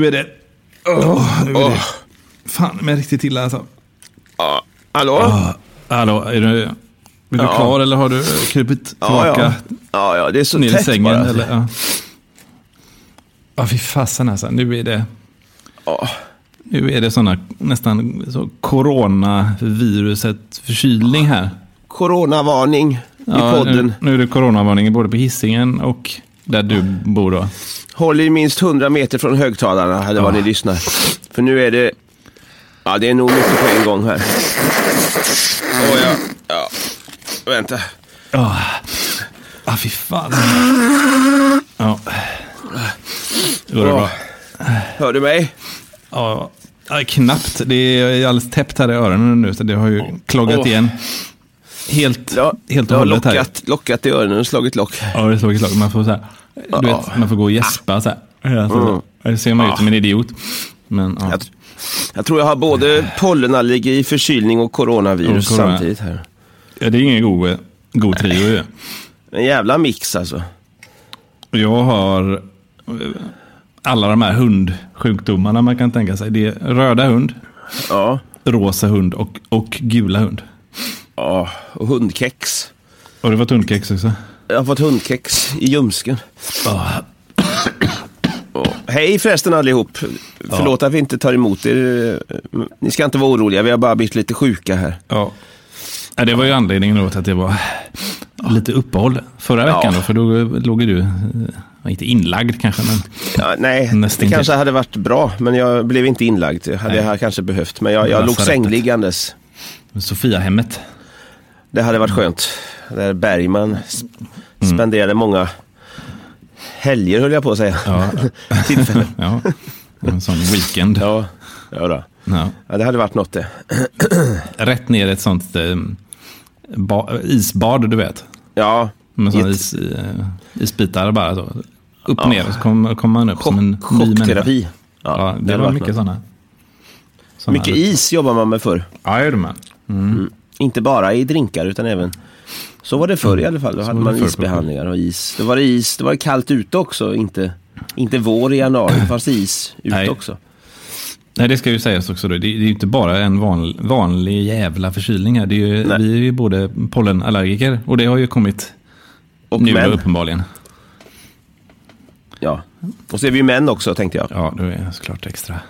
Nu är det... Åh, nu är det... Fan, men riktigt illa alltså. Ja. Hallå? Ah, hallå, är du, är du Ja. klar eller har du krupit tillbaka ja. ja, ja, det är så ner i tätt sängen? bara. Eller, ja. ja, fy fasen alltså. Nu är det, Ja. nu är det såna, nästan så coronaviruset förkylning här. Coronavarning i Ja, podden. Nu, nu är det coronavarning både på hissingen och där du bor då. Håll er minst 100 meter från högtalarna eller vad ni lyssnar. För nu är det... Ja, det är nog mycket på en gång här. Åh, ja. ja. Vänta. Ja, ah, fy fan. Ja. Går det bra? Hör du mig? Ja, ja, knappt. Det är alldeles täppt här i öronen nu, så det har ju kloggat igen. Helt, Ja, helt och har hållet här. lockat, lockat i öronen och slagit lock. Ja, det slår ett slag. Man får så här, du vet, man får gå och gäspa så här. Alltså, Det ser man ut som en idiot. Men ja. Jag, jag tror jag har både pollenallergi, förkylning och coronavirus Och corona. samtidigt här. ja, det är ingen god, god trio ju. En jävla mix alltså. Jag har eh, alla de här hundsjukdomarna man kan tänka sig. Det är röda hund, Ja. rosa hund och, och gula hund. ja. Och hundkex. Har du fått hundkex också? Jag har fått hundkex i ljumsken. Ja. Och, hej förresten allihop. Förlåt att vi inte tar emot er. Ni ska inte vara oroliga, vi har bara blivit lite sjuka här. Ja. Ja, det var ju anledningen då till att det var lite uppehåll förra Ja. veckan. Då, för då låg du, eh, inte inlagd kanske, men Ja, nej, det kanske hade varit bra, men jag blev inte inlagd. Det hade Nej. jag kanske behövt. Men jag, jag låg sängliggandes. Sofiahemmet. Det hade varit skönt. Där Bergman sp- spenderade många helger, höll jag på att säga. Ja. Tillfällen. ja. En sån weekend. Ja. Ja, ja, då. ja, det hade varit något det. Rätt ner ett sånt eh, ba- isbad, du vet. Ja, Med Jätte- is, eh, isbitar bara så. Upp och ner och så kommer kommer man upp som en chock, ny chockterapi. Ja, Ja, det, hade var mycket sådana. såna. Mycket is jobbar man med förr. Ja, det gjorde man. Mm. Inte bara i drinkar utan även så var det förr i alla fall. Då hade var det man isbehandlingar och is. Det var det is. Det var kallt ute också. Inte, inte vår i januari. Det fanns is ute Nej. också. Nej, det ska ju sägas också. Då. Det, är ju inte bara en van, vanlig jävla förkylning här. Det är ju, Nej. vi är ju både pollenallergiker och det har ju kommit Och nu då, män. uppenbarligen. Ja. Och så är vi ju män också tänkte jag. Ja, då är det såklart extra.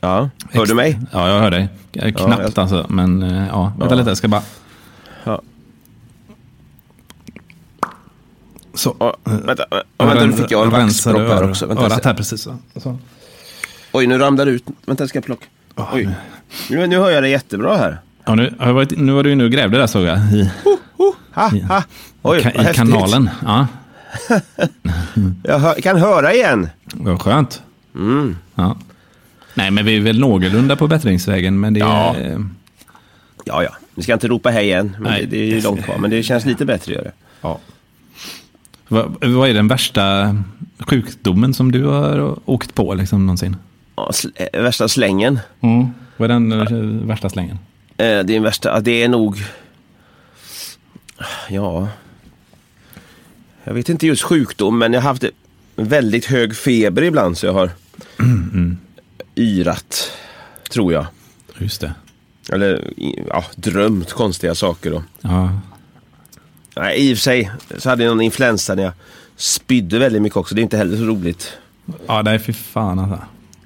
Ja. Hör du mig? Ja, jag hör dig. Knappt jag- alltså, men eh, ja, vänta Ja. lite, jag ska bara... Så. Ja, vänta, ja, vänta, nu fick jag en vaxpropp här också. Vänta, örat här precis. Så. Oj, nu ramlar det ut. Vänta, jag ska plocka. Oj. Nu, nu hör jag det jättebra här. Ja, nu, har jag varit, nu var du inne och grävde där såg jag. I, Ha, ha. Oj, i häftigt. kanalen. Ja, Jag hör, kan höra igen. vad skönt. Mm. Ja. Nej, men vi är väl någorlunda på bättringsvägen. Men det Ja. är... eh, Ja, ja. Vi ska inte ropa hej än. Men Nej, det, det är ju långt kvar. Men det känns lite bättre att göra det. Ja. Vad, vad är den värsta sjukdomen som du har åkt på liksom, någonsin? Ja, sl- eh, värsta slängen. Vad är den eh, värsta slängen? Eh, det är värsta, ja, det är nog... Ja... Jag vet inte just sjukdom, men jag har haft väldigt hög feber ibland så jag har yrat, tror jag. Just det. Eller ja, drömt konstiga saker. Då. Ja. Nej, I och för sig så hade jag någon influensa när jag spydde väldigt mycket också. Det är inte heller så roligt. Ja, nej fy fan alltså.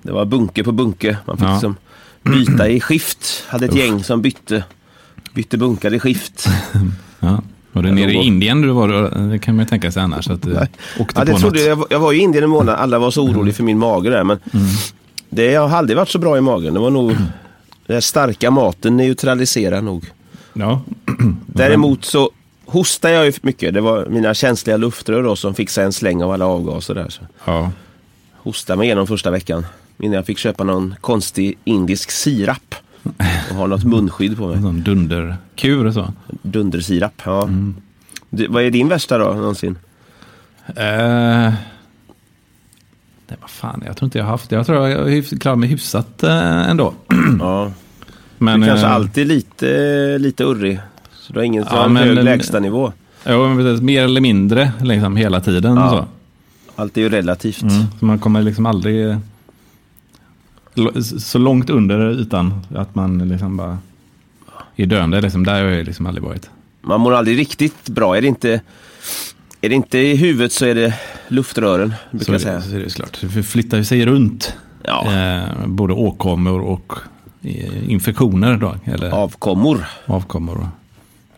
Det var bunke på bunke. Man fick Ja. liksom byta i skift. Hade ett gäng som bytte, bytte bunkar i skift. Ja. Var du nere i Indien du var då? Det kan man ju tänka sig annars. Att du åkte Ja, det på trodde något. jag. Jag var- Jag var i Indien en månad. Alla var så oroliga för min mage där. Men det, jag har aldrig varit så bra i magen. Det var nog... Den starka maten neutraliserar nog. Ja. Däremot så hostar jag ju mycket. Det var mina känsliga luftrör då som fick sig en släng av alla avgaser där. Så ja. hostade mig igenom första veckan. Innan jag fick köpa någon konstig indisk sirap. Och ha något munskydd på mig. sån dunderkur och så. Dundersirap. Ja. Du, vad är din värsta då någonsin? Eh, det var fan, jag tror inte jag har haft det. Jag tror jag klarar mig hyfsat eh, ändå. Ja. Men, Du kanske eh, alltid lite, lite urrig. Så du har ingen Ja, men- hög lägstanivå. Jo, men precis, mer eller mindre liksom hela tiden. Ja. Så. Allt är ju relativt. Mm. så man kommer liksom aldrig eh, så långt under ytan att man liksom bara är döende. Liksom. Där har jag liksom aldrig varit. Man mår aldrig riktigt bra. Är det inte, är det inte i huvudet så är det luftrören, brukar Så, jag säga. det, så är det såklart. Det flyttar sig runt. Ja, Eh, både åkommor och eh, infektioner. Då, eller avkommor. avkommor.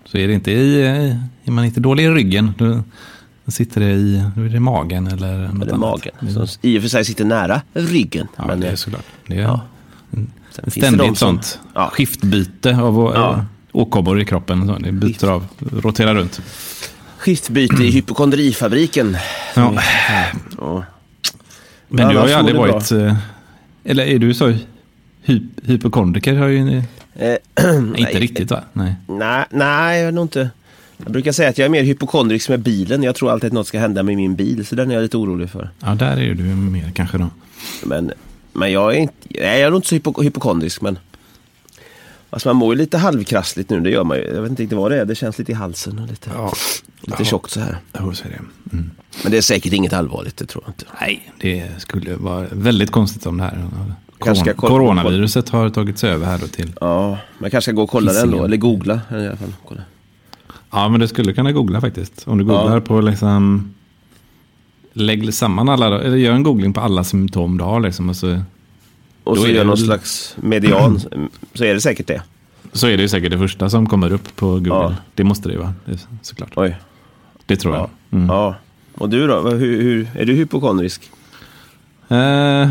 Så är det inte i, eh, är man inte dålig i ryggen, då sitter det i, då är det magen eller något Eller annat. magen. Som i och för sig sitter nära ryggen. Ja, men det är eh, såklart. Det är ja. ständigt som- sånt Ja. skiftbyte av Ja. åkommor i kroppen. Så det byter av, roterar runt. Skiftbyte i hypokondrifabriken. Ja. Ja. Men du har ju aldrig bra. varit, eh, eller är du så hy, hypokondriker? Har ju, Eh, inte riktigt va? Nej. Nej, nej, jag är nog inte. Jag brukar säga att jag är mer hypokondrisk med bilen. Jag tror alltid att något ska hända med min bil, så den är jag lite orolig för. Ja, där är du mer kanske då. Men, men jag är inte, nej, jag är nog inte så hypo, hypokondrisk. Men alltså man mår ju lite halvkrassligt nu, det gör man ju. Jag vet inte riktigt vad det är, det känns lite i halsen och lite, lite tjockt så här. Ja, är det. Mm. Men det är säkert inget allvarligt, det tror jag inte. Nej, det skulle vara väldigt konstigt om det här Kanske kolla- coronaviruset har tagit sig över här då till. Ja, jag kanske ska gå och kolla den då, eller googla i alla fall. Kolla. Ja, men du skulle kunna googla faktiskt. Om du googlar Ja. på liksom... Lägg samman alla, eller gör en googling på alla symptom du har liksom. Och så, Och så gör någon slags median, så är det säkert det. så är det ju säkert det första som kommer upp på Google. Ja. Det måste det ju vara, såklart. Oj. Det tror Ja. jag. Mm. ja. Och du då, hur, hur, är du hypokondrisk? Eh,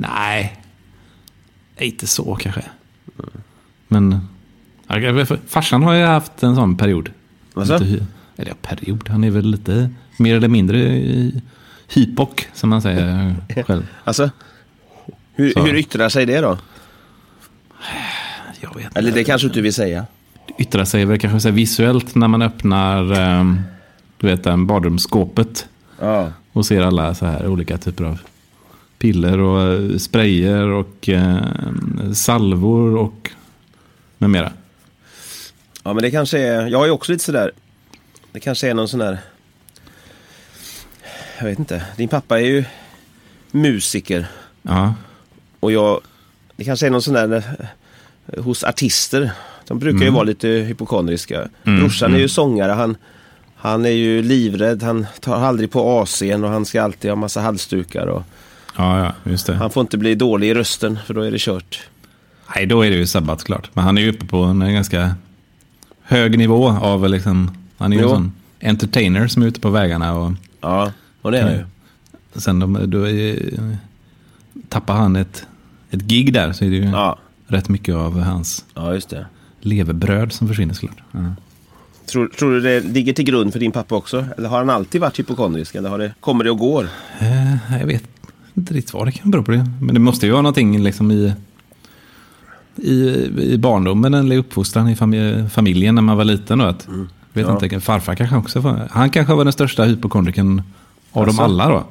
nej, inte så kanske. Men farsan har ju haft en sån period. Alltså? Lite Eller ja, period, han är väl lite mer eller mindre hypok som man säger själv. Alltså, hur, Så. hur yttrar sig det då? Jag vet Eller det kanske du inte vill säga? yttrar sig väl kanske så visuellt när man öppnar ehm, du vet, badrumsskåpet Ja. och ser alla så här olika typer av piller och eh, sprayer och eh, salvor och med mera. Ja, men det kanske är, jag ju också lite sådär, det kanske är någon sån där, jag vet inte, din pappa är ju musiker. Ja, och jag, det kanske är någon sån där eh, hos artister, de brukar ju vara lite hypokondriska. Mm, Brorsan är ju sångare, han, han är ju livrädd, han tar aldrig på AC'n och han ska alltid ha massa halsdukar och ja, ja just det. han får inte bli dålig i rösten för då är det kört. Nej, då är det ju sabbat klart. Men han är ju uppe på en ganska hög nivå av liksom, han är ju en Jo. sån entertainer som är ute på vägarna och Ja, och det är han ju. sen de, då är, tappar han ett, ett gig där så är det ju Ja, rätt mycket av hans ja just det. levebröd som försvinner såklart. Ja. Tror, tror du det ligger till grund för din pappa också? Eller har han alltid varit hypokondrisk? Eller har det, kommer det och går? Eh, jag vet inte riktigt vad det kan bero på det. Men det måste ju vara någonting liksom i, i, i barndomen eller i uppfostran i familj, familjen när man var liten. Då, att, vet Ja. inte, farfar kanske också var, han kanske var den största hypokondriken av Alltså? dem alla då.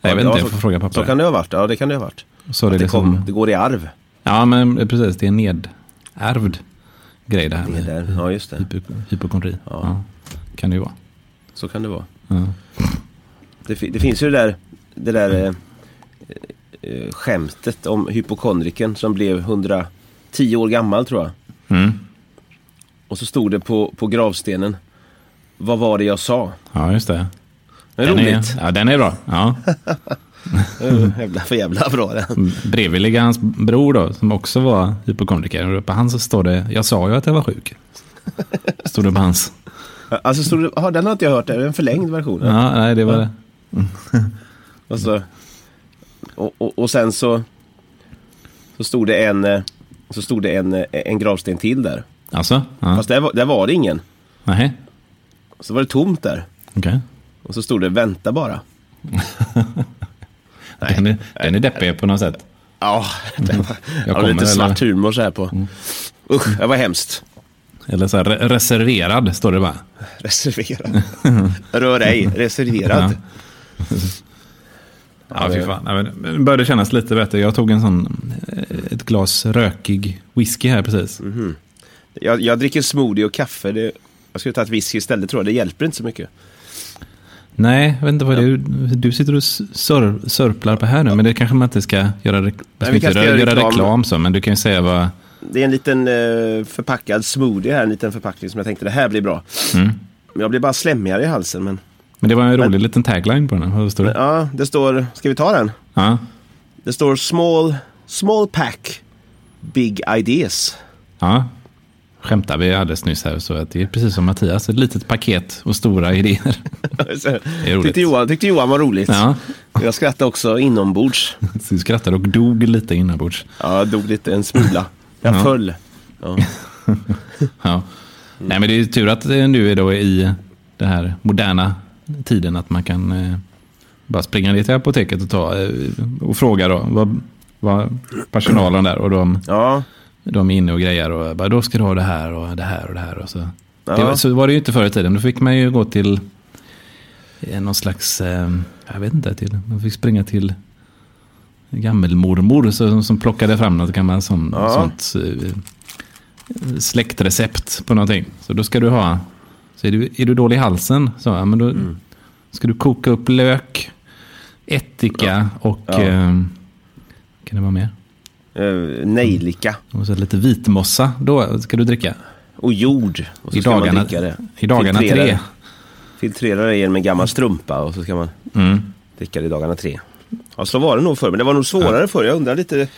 Jag vet Ja, inte, så- jag får fråga pappa. Så kan det ha varit. Ja, det kan det ha varit. Så det, det, kom, liksom, det går i arv. Ja, men precis. Det är nedärvd grej det här med där. Ja, just det. hypo, hypokondri. Ja. kan det ju vara. Så kan det vara. Ja. Det, det finns ju det där, det där eh, skämtet om hypokondriken som blev 110 år gammal tror jag. Mm. Och så stod det på, på gravstenen. Vad var det jag sa? ja, just det. Det är Den är, roligt. ja, den är bra. Ja. Mm. Jävla för jävla bra den. Bredvid ligger hans bror då, som också var hypokondriker. Och på hans så står det, jag sa ju att jag var sjuk. Stod det på hans. Alltså stod det, aha, den har inte jag hört, det är en förlängd version. Ja, nej, det var det. Och, så, och, och, och sen så, så stod det en, eh, så stod det en, eh, en gravsten till där. Alltså? Ja. Fast där var, där var det ingen. Nej, Så var det tomt där. okej. Och så stod det vänta bara. Den, är, den är deppig på något sätt. Ja, det var, Jag ja, kommer, lite svart eller? humor så här på. Usch, det var hemskt. Eller så här, re- reserverad, står det bara. Reserverad. Rör ej, reserverad. Ja, fy fan. Ja, men Det började kännas lite bättre. Jag tog en sån, eh, ett glas rökig whisky här precis. Det Jag, jag dricker smoothie och kaffe. Det, jag skulle ta ett whisky istället tror jag. Det hjälper inte så mycket. Nej, jag vet inte vad det är. Du sitter och sör, sörplar på här nu, men det kanske man inte ska göra, Nej, inte göra göra reklam. reklam så, men du kan ju säga vad... Det är en liten eh, förpackad smoothie här. En liten förpackning som jag tänkte det här blir bra. Mm. Jag blir bara slemmigare i halsen. Men Men det var en rolig liten tagline på den. Vad står det? ja, det står... Ska vi ta den? Ja. Det står small, small pack, big ideas. ja. Skämtar vi alldeles nyss här, så att det är precis som Mattias. Ett litet paket och stora idéer. Så, roligt. tyckte, Johan, tyckte Johan var roligt. Ja. Jag skrattade också inombords. Du skrattade och dog lite inombords. Ja, jag dog lite en smula. Jag Ja. föll. Ja. Ja. Nej, men det är tur att det nu är då i den här moderna tiden att man kan eh, bara springa ner till apoteket och, ta, eh, och fråga då, vad, vad personalen där och de, ja. de är inne och grejer och bara, då ska du ha det här och det här och det här. Och så. Ja. Det var, så var det ju inte förr i tiden. Då fick man ju gå till eh, någon slags, jag vet inte, till, man fick springa till gammelmormor så, som plockade fram något gammalt sånt, Ja. sånt släktrecept på någonting. Så då ska du ha, så är du, är du dålig i halsen, så, ja, men då Mm. ska du koka upp lök, ättika och, Ja. eh, kan det vara mer? Eh, nejlika. Och så lite vitmossa, då ska du dricka. Och jord. Och I dagarna, i dagarna Filtrera tre. Filtrera det genom en gammal strumpa och så ska man Mm. dricka det i dagarna tre. Ja, så var det nog förr, men det var nog svårare förr. Jag undrar lite.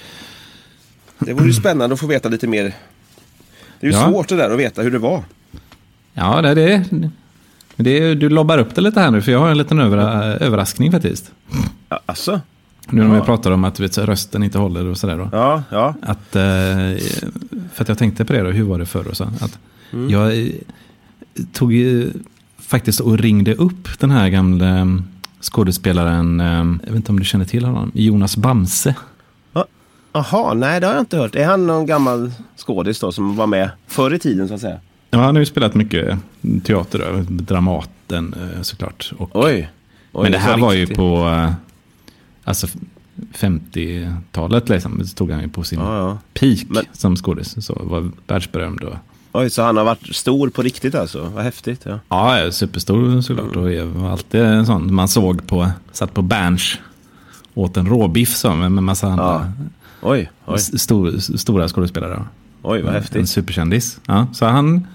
Det vore ju spännande att få veta lite mer. Det är ju Ja. svårt det där att veta hur det var. Ja, det, det, det, är- du lobbar upp det lite här nu, för jag har en liten övera, överraskning faktiskt. Alltså? Nu när Ja. vi pratar om att vet, rösten inte håller och sådär. Då. Ja, ja. Att, eh, för att jag tänkte på det då, hur var det förr och så. Att Mm. Jag eh, tog faktiskt och ringde upp den här gamla eh, skådespelaren, eh, jag vet inte om du känner till honom, Jonas Bamse. Jaha, nej det har jag inte hört. Är han någon gammal skådis då som var med förr i tiden så att säga? Ja, han har ju spelat mycket teater, Dramaten eh, såklart. Och, Oj. Oj men det här var ju riktigt. på eh, alltså 50-talet, liksom, så tog han ju på sin Ja, ja. peak Men- som skådis. Så var världsberömd. Och, Oj, så han har varit stor på riktigt alltså? Vad häftigt. Ja. ja, superstor såklart. Och jag var alltid en sån man såg på, satt på Berns, åt en råbiff så, med en massa andra Oj, oj, stor, stora skådespelare. oj vad En häftigt. superkändis. Ja, så han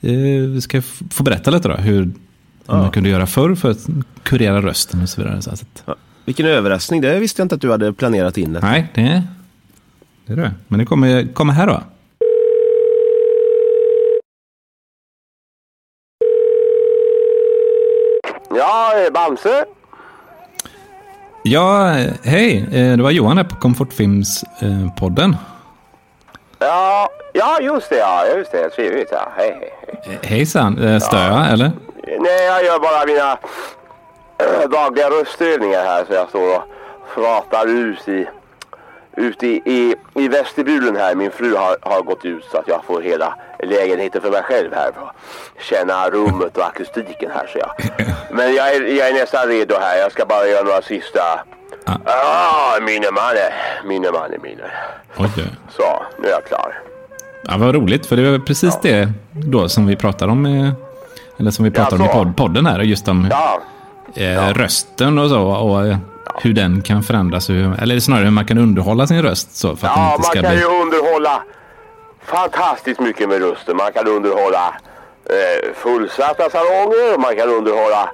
eh, ska få berätta lite då, hur, Ja. man kunde göra förr för att kurera rösten och så vidare. Så att, Ja. Vilken överraskning, det visste jag inte att du hade planerat in. Det. nej, det, det är det. Men det kommer, kommer här då. Ja, eh, Bamse. Ja, eh, hej. Eh, Det var Johan här på Komfortfilmspodden. Ja, ja, just det. Ja, just det. Trevligt. Ja. Hej, hej. Hejsan, Eh, stör jag eller? Nej, jag gör bara mina äh, dagliga röstövningar här. Så jag står och pratar ut i, ut i, i, i vestibulen här. Min fru har, har gått ut så att jag får hela lägenheten för mig själv här. För att känna rummet och akustiken här. Så jag. Men jag är, jag är nästan redo här. Jag ska bara göra några sista... Ah. Ah, minne manne, minne manne, minne. Oj, oj. Så, nu är jag klar. Ja, vad roligt, för det var precis det då som vi pratade om. eh, Eller som vi pratade om i podden här. Just om Ja, eh, rösten och så. Och eh, hur den kan förändras. Hur, eller snarare hur man kan underhålla sin röst. Så, för att ja inte man ska kan bli... ju underhålla fantastiskt mycket med rösten. Man kan underhålla eh, fullsatta salonger, man kan underhålla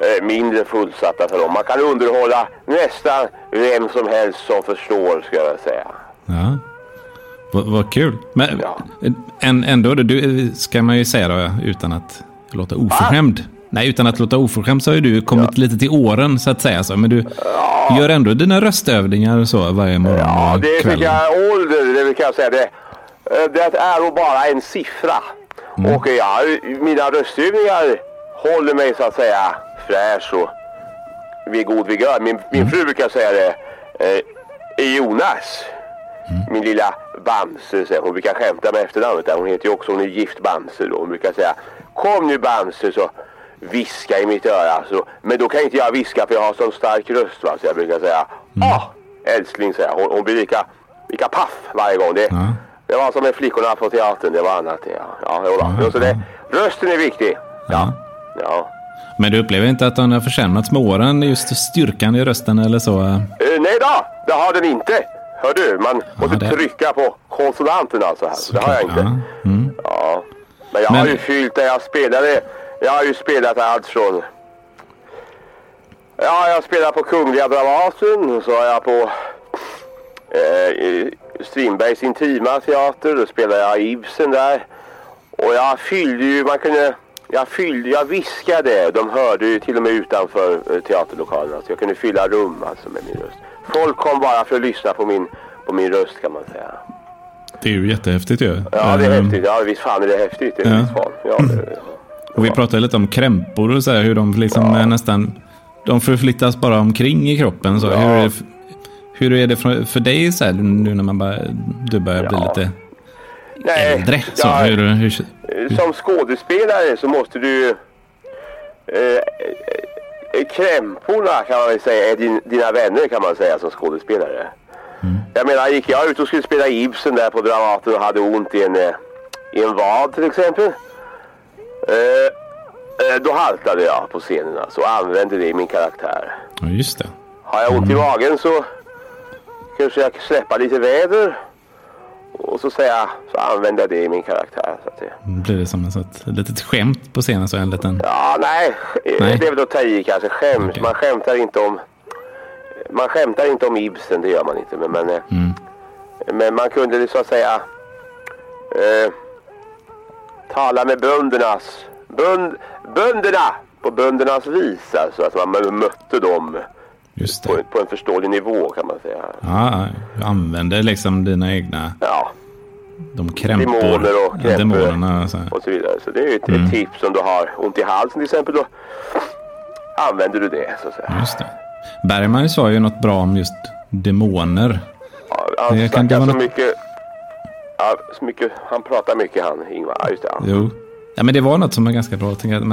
eh, mindre fullsatta salonger. Man kan underhålla nästan vem som helst som förstår, ska jag säga. Ja. Vad, vad kul. Men Ja. en, ändå, då, du, ska man ju säga då, utan att låta oförskämd. Nej, utan att låta oförskämd så har ju du kommit lite till åren så att säga. Så. Men du gör ändå dina röstövningar och så varje morgon Ja, och det är ålder, det kan jag säga. Det, eh, det är nog bara en siffra. Mm. Och ja, mina röstövningar håller mig så att säga fräsch och vid god vigör. Min, min Mm. fru brukar säga det. Eh, Jonas, Mm. min lilla Bamse, säger hon. Brukar skämta med efternamnet där. Hon heter ju också, hon är gift Bamse då. Hon brukar säga Kom nu Bamse så viska i mitt öra. Så, men då kan inte jag viska för jag har sån stark röst va. Så jag brukar säga Mm. Ah, älskling säger jag. Hon, hon blir lika, lika paff varje gång. Det, Ja. Det var som med flickorna på teatern, det var annat. Ja, ja. Ja, Jo, så det, rösten är viktig. Ja. Ja. Men du upplever inte att den har försämrats med åren, just styrkan i rösten eller så? Eh, nej då, det har den inte. Hör du, man måste det- trycka på konsonanten alltså här. Det har jag inte. Ja. Mm. Ja. Men jag Men- har ju fyllt det jag spelade. Jag har ju spelat allt från... Ja, jag spelar på Kungliga Dramaten. Så har jag på eh, Strindbergs Intima Teater. Då spelar jag Ibsen där. Och jag fyllde ju, man kunde... Jag fyllde, jag viskade. De hörde ju till och med utanför eh, teaterlokalerna. Så jag kunde fylla rum alltså med min röst. Folk kom bara för att lyssna på min, på min röst kan man säga. Det är ju jättehäftigt ju. Ja, det är Ehm, häftigt. Ja, visst fan är det häftigt. Det är Ja. visst fan. Ja, det, Och vi pratade lite om krämpor och så här, hur de liksom är nästan... De förflyttas bara omkring i kroppen. Så. Ja. Hur, är det, hur är det för, för dig så här, nu när man bara, du börjar bli Ja. lite Nej, äldre? Så, ja, hur, hur, Som skådespelare så måste du... Eh, krämporna kan man väl säga är din, dina vänner kan man säga som skådespelare. Jag menar, gick jag ut och skulle spela Ibsen där på Dramaten och hade ont i en, eh, i en vad till exempel. Eh, eh, då haltade jag på scenen alltså och använde det i min karaktär. ja, just det. Har jag ont i magen så kanske jag släpper lite väder. Och så säger jag, så använder jag det i min karaktär. Så att det, Då blir det som ett, litet skämt på scenen. Så en liten, ja, nej, Nej. det är väl att ta i kanske. Skämt. Okej. Man skämtar inte om... Man skämtar inte om Ibsen, det gör man inte. Men, men, eh, Mm. men man kunde så att säga eh, tala med böndernas... Bönd, bönderna! På böndernas vis, alltså. Att man mötte dem just på, på en förståelig nivå kan man säga. Ja, du använder liksom dina egna, Ja. De krämpor, Demoner och ja, krämpor. demonerna. och Så och så vidare. Så det är ju ett, Mm. ett tips om du har ont i halsen till exempel. Då använder du det så att säga. Just det. Bergman sa ju något bra om just demoner. Ja, han Det kan det så vara- mycket, ja, så mycket. Han pratar mycket han, Ingvar. Ja, just det. Ja. Jo. Ja, men det var något som var ganska bra. Jag tänker att, Mm.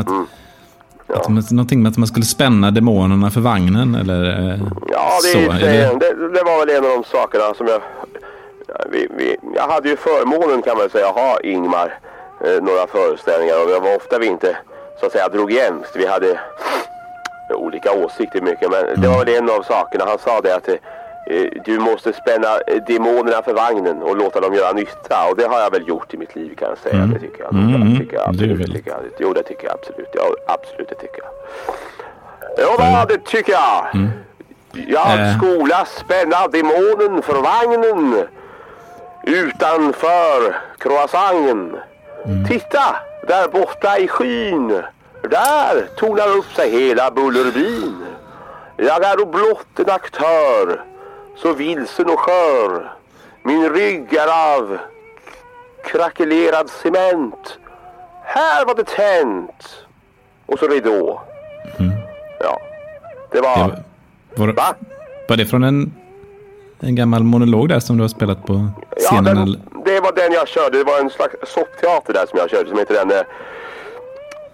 att, att, någonting med att man skulle spänna demonerna för vagnen. Eller, eh, Ja, det, så. det, det, det var väl en av de sakerna som jag... ja, Vi, vi, jag hade ju förmånen kan man säga att ha Ingmar eh, några föreställningar och det var ofta vi inte så att säga drog jämst. Vi hade olika åsikter mycket men det var väl en av sakerna. Han sa det att eh, du måste spänna eh, demonerna för vagnen och låta dem göra nytta och det har jag väl gjort i mitt liv kan jag säga. Mm. Det tycker jag. Mm, det tycker jag det absolut. väl- Det tycker jag. Jo, det tycker jag absolut. Ja, absolut, det tycker jag. Ja, vad det tycker jag. Jag Eh. skola spänna demonen för vagnen utanför croissanten. Titta, där borta i skyn. Där tornar upp sig hela Bullerbyn. Jag är då blott en aktör, så vilsen och skör. Min rygg är av krackelerad cement. Här var det tänt. Och så ridå. Ja, det var... det var, var, Va? var det från en, en gammal monolog där som du har spelat på Ja, scenen? den, eller? det var den jag körde. Det var en slags soppteater där som jag körde som heter den eh,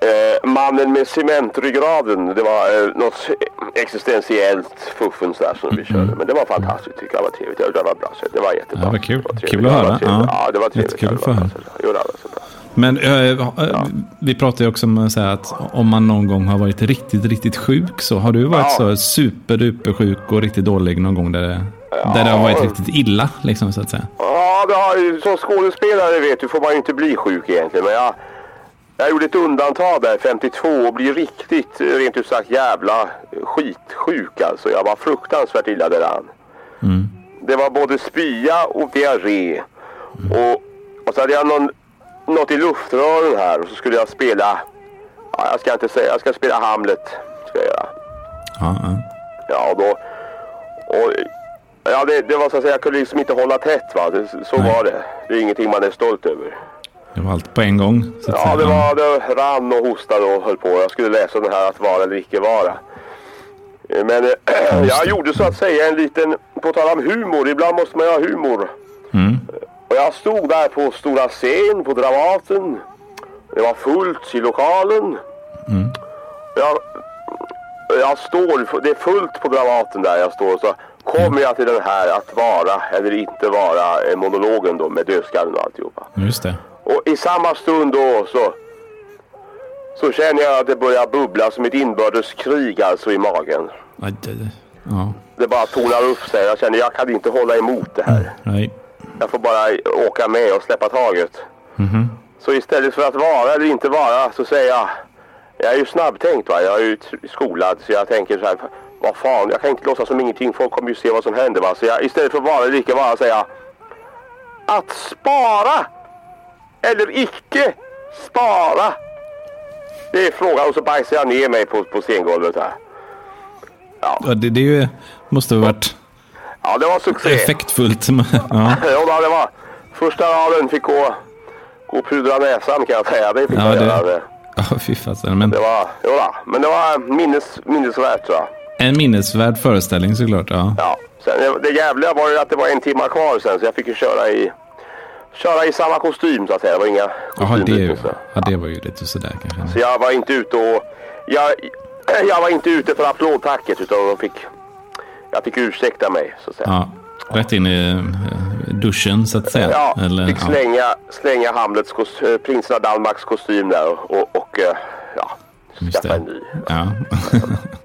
eh, Mannen med cementryggraden. Det var eh, något existentiellt fuffens där som vi körde. Men det var fantastiskt tycker jag. Det var trevligt. Ja, Det var bra. så Det var jättebra. Ja, vad kul. Det var trevligt. Kul att Ja, det var höra. Ja. Ja, det var trevligt. Jättekul Ja, att det få var höra. det var. Men eh, eh, vi pratar ju också om att säga att om man någon gång har varit riktigt, riktigt sjuk så har du varit Ja. så superduper sjuk och riktigt dålig någon gång där det, där det har varit riktigt illa liksom så att säga. Ja, det har, som skådespelare vet du får man ju inte bli sjuk egentligen. Men jag, jag gjorde ett undantag där 52 och blev riktigt, rent ut sagt, jävla skitsjuk alltså. Jag var fruktansvärt illa däran. Mm. Det var både spya och diarré. Och, och så hade jag någon, något i luftrören här och så skulle jag spela, ja, jag ska inte säga, jag ska spela Hamlet. Ska jag göra. Ja, ja. Ja, och då... Och, ja, det, det var så att säga, jag kunde liksom inte hålla tätt va. Det, så Nej. var det. Det är ingenting man är stolt över. Det var allt på en gång. Ja, det var, det rann och hostade och höll på. Jag skulle läsa den här att vara eller icke vara. Men eh, jag gjorde så att säga en liten, på tal om humor, ibland måste man ha humor. Mm. Och jag stod där på stora scen på Dramaten. Det var fullt i lokalen. Jag, jag står, det är fullt på Dramaten där jag står och så kommer jag till den här att vara eller inte vara eh, monologen då med dödskallen och alltihopa. Just det. Och i samma stund då så, så känner jag att det börjar bubbla som ett inbördeskrig alltså i magen. Aj, aj. Ja, Det bara tonar upp sig. Jag känner jag kan inte hålla emot det här. nej. Jag får bara åka med och släppa taget. Så istället för att vara eller inte vara så säger jag, jag är ju snabbtänkt va, jag är ju skolad så jag tänker så här, vad fan, jag kan inte låtsas som ingenting, folk kommer ju se vad som händer va. Så jag, istället för att vara lika vara säga, att spara eller icke spara. Det är frågan och så bajsar jag ner mig på, på scengolvet här. Ja, det, det ju, måste ha varit Ja, det var succé. effektfullt. Ja, Ja, det var första raden fick gå, gå och pudra näsan kan jag säga. Det fick Ja, jag det- göra. Det, ja fy fasen. Men det var, jo då. Men det var minnes, minnesvärt tror jag. En minnesvärd föreställning såklart. Ja. Ja. Sen, det- jävliga var ju att det var en timma kvar sen så jag fick ju köra i, köra i samma kostym så att säga. Det var inga Jaha, det, ja, det var ju lite sådär kanske. Så jag var inte ute och... Jag, jag var inte ute för applådtacket utan de fick... Jag fick ursäkta mig så att säga. Ja, rätt in i eh, duschen så att säga. Ja, Eller, fick ja. slänga, slänga Hamlets kost, eh, prinsen av Danmarks kostym där och, och, och eh, ja, skaffa en ny. Ja.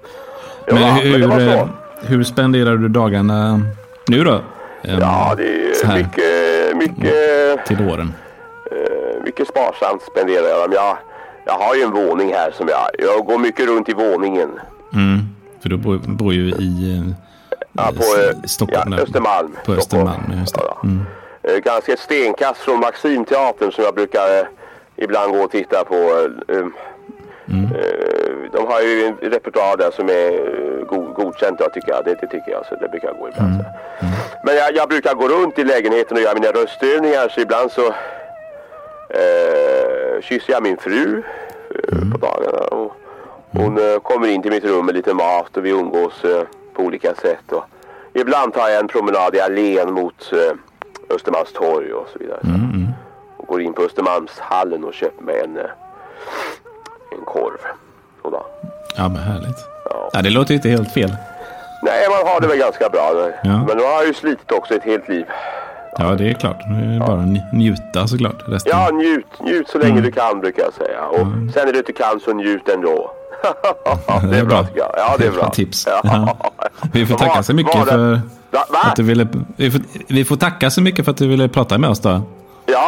Ja, Men hur, det så. eh, hur spenderar du dagarna nu då? Em, Ja, det är mycket, mycket, Till åren. eh, mycket sparsamt spenderar jag dem. Jag, jag har ju en våning här som jag, jag går mycket runt i våningen. Mm. För du bor, bor ju i Ja, på eh, Stockholm. ja. Östermalm. På Östermalm, just det. Mm. Ganska ett stenkast från Maximteatern som jag brukar ibland gå och titta på. Mm. eh, De har ju en repertoar där som är eh, god, godkänt jag tycker jag. Det, det tycker jag, så det brukar jag gå ibland. Mm. så. Men jag, jag brukar gå runt i lägenheten och göra mina röstövningar så ibland så eh, kysser jag min fru eh, Mm. på dagarna. Och hon eh, kommer in till mitt rum med lite mat och vi umgås eh, på olika sätt. Och ibland tar jag en promenad i allén mot eh, Östermalmstorg och så vidare. Mm, Så. Och går in på Östermalmshallen och köper mig en, en korv. Då. Ja, men härligt. Ja. Ja, det låter ju inte helt fel. Nej, man har det väl ganska bra. Ja. Men nu har jag ju slitit också ett helt liv. Ja, det är klart. Nu är det bara att nj- njuta såklart. Resten. Ja, njut, njut så länge Mm. du kan brukar jag säga. Och sen när du inte kan så njut ändå. det är bra tycker jag. Ja, det är bra. tips. Ja. Ja. Vi får tacka så mycket Var det- för Va? Va? att du ville... Vi får, vi får tacka så mycket för att du ville prata med oss då.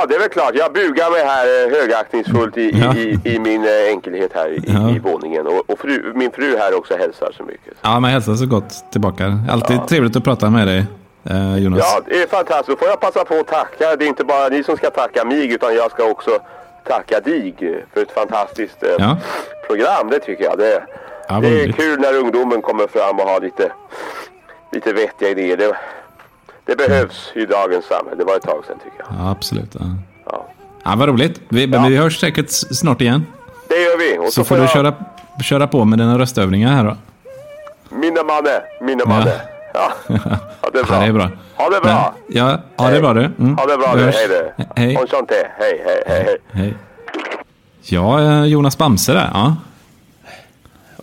Ja, det är väl klart. Jag bugar mig här eh, högaktningsfullt i, Ja. i, i, min eh, enkelhet här i, Ja. i våningen. Och, och fru, min fru här också hälsar så mycket. Ja, men hälsa så gott tillbaka. Alltid trevligt att prata med dig, eh, Jonas. Ja, det är fantastiskt. Då får jag passa på att tacka. Det är inte bara ni som ska tacka mig utan jag ska också tacka dig för ett fantastiskt eh, Ja. program. Det tycker jag. Det, Ja, det är kul när ungdomen kommer fram och har lite, lite vettiga idéer. Det, det behövs i dagens samhälle. Det var ett tag sedan tycker jag. Ja, absolut. Ja. Ja. Ja, vad roligt. Vi, men Ja. vi hörs säkert snart igen. Det gör vi. Och Så får du jag... köra, köra på med dina röstövningar här då. Minne manne, minne manne. Ja. ja, det är bra. Ja, det är bra. Ha det bra. Ja, ha det bra du. Mm. Ha det bra du. Hej du. Hej. Hej, hej, hej, hej. Hej. Ja, eh, Jonas Bamse där. Ja.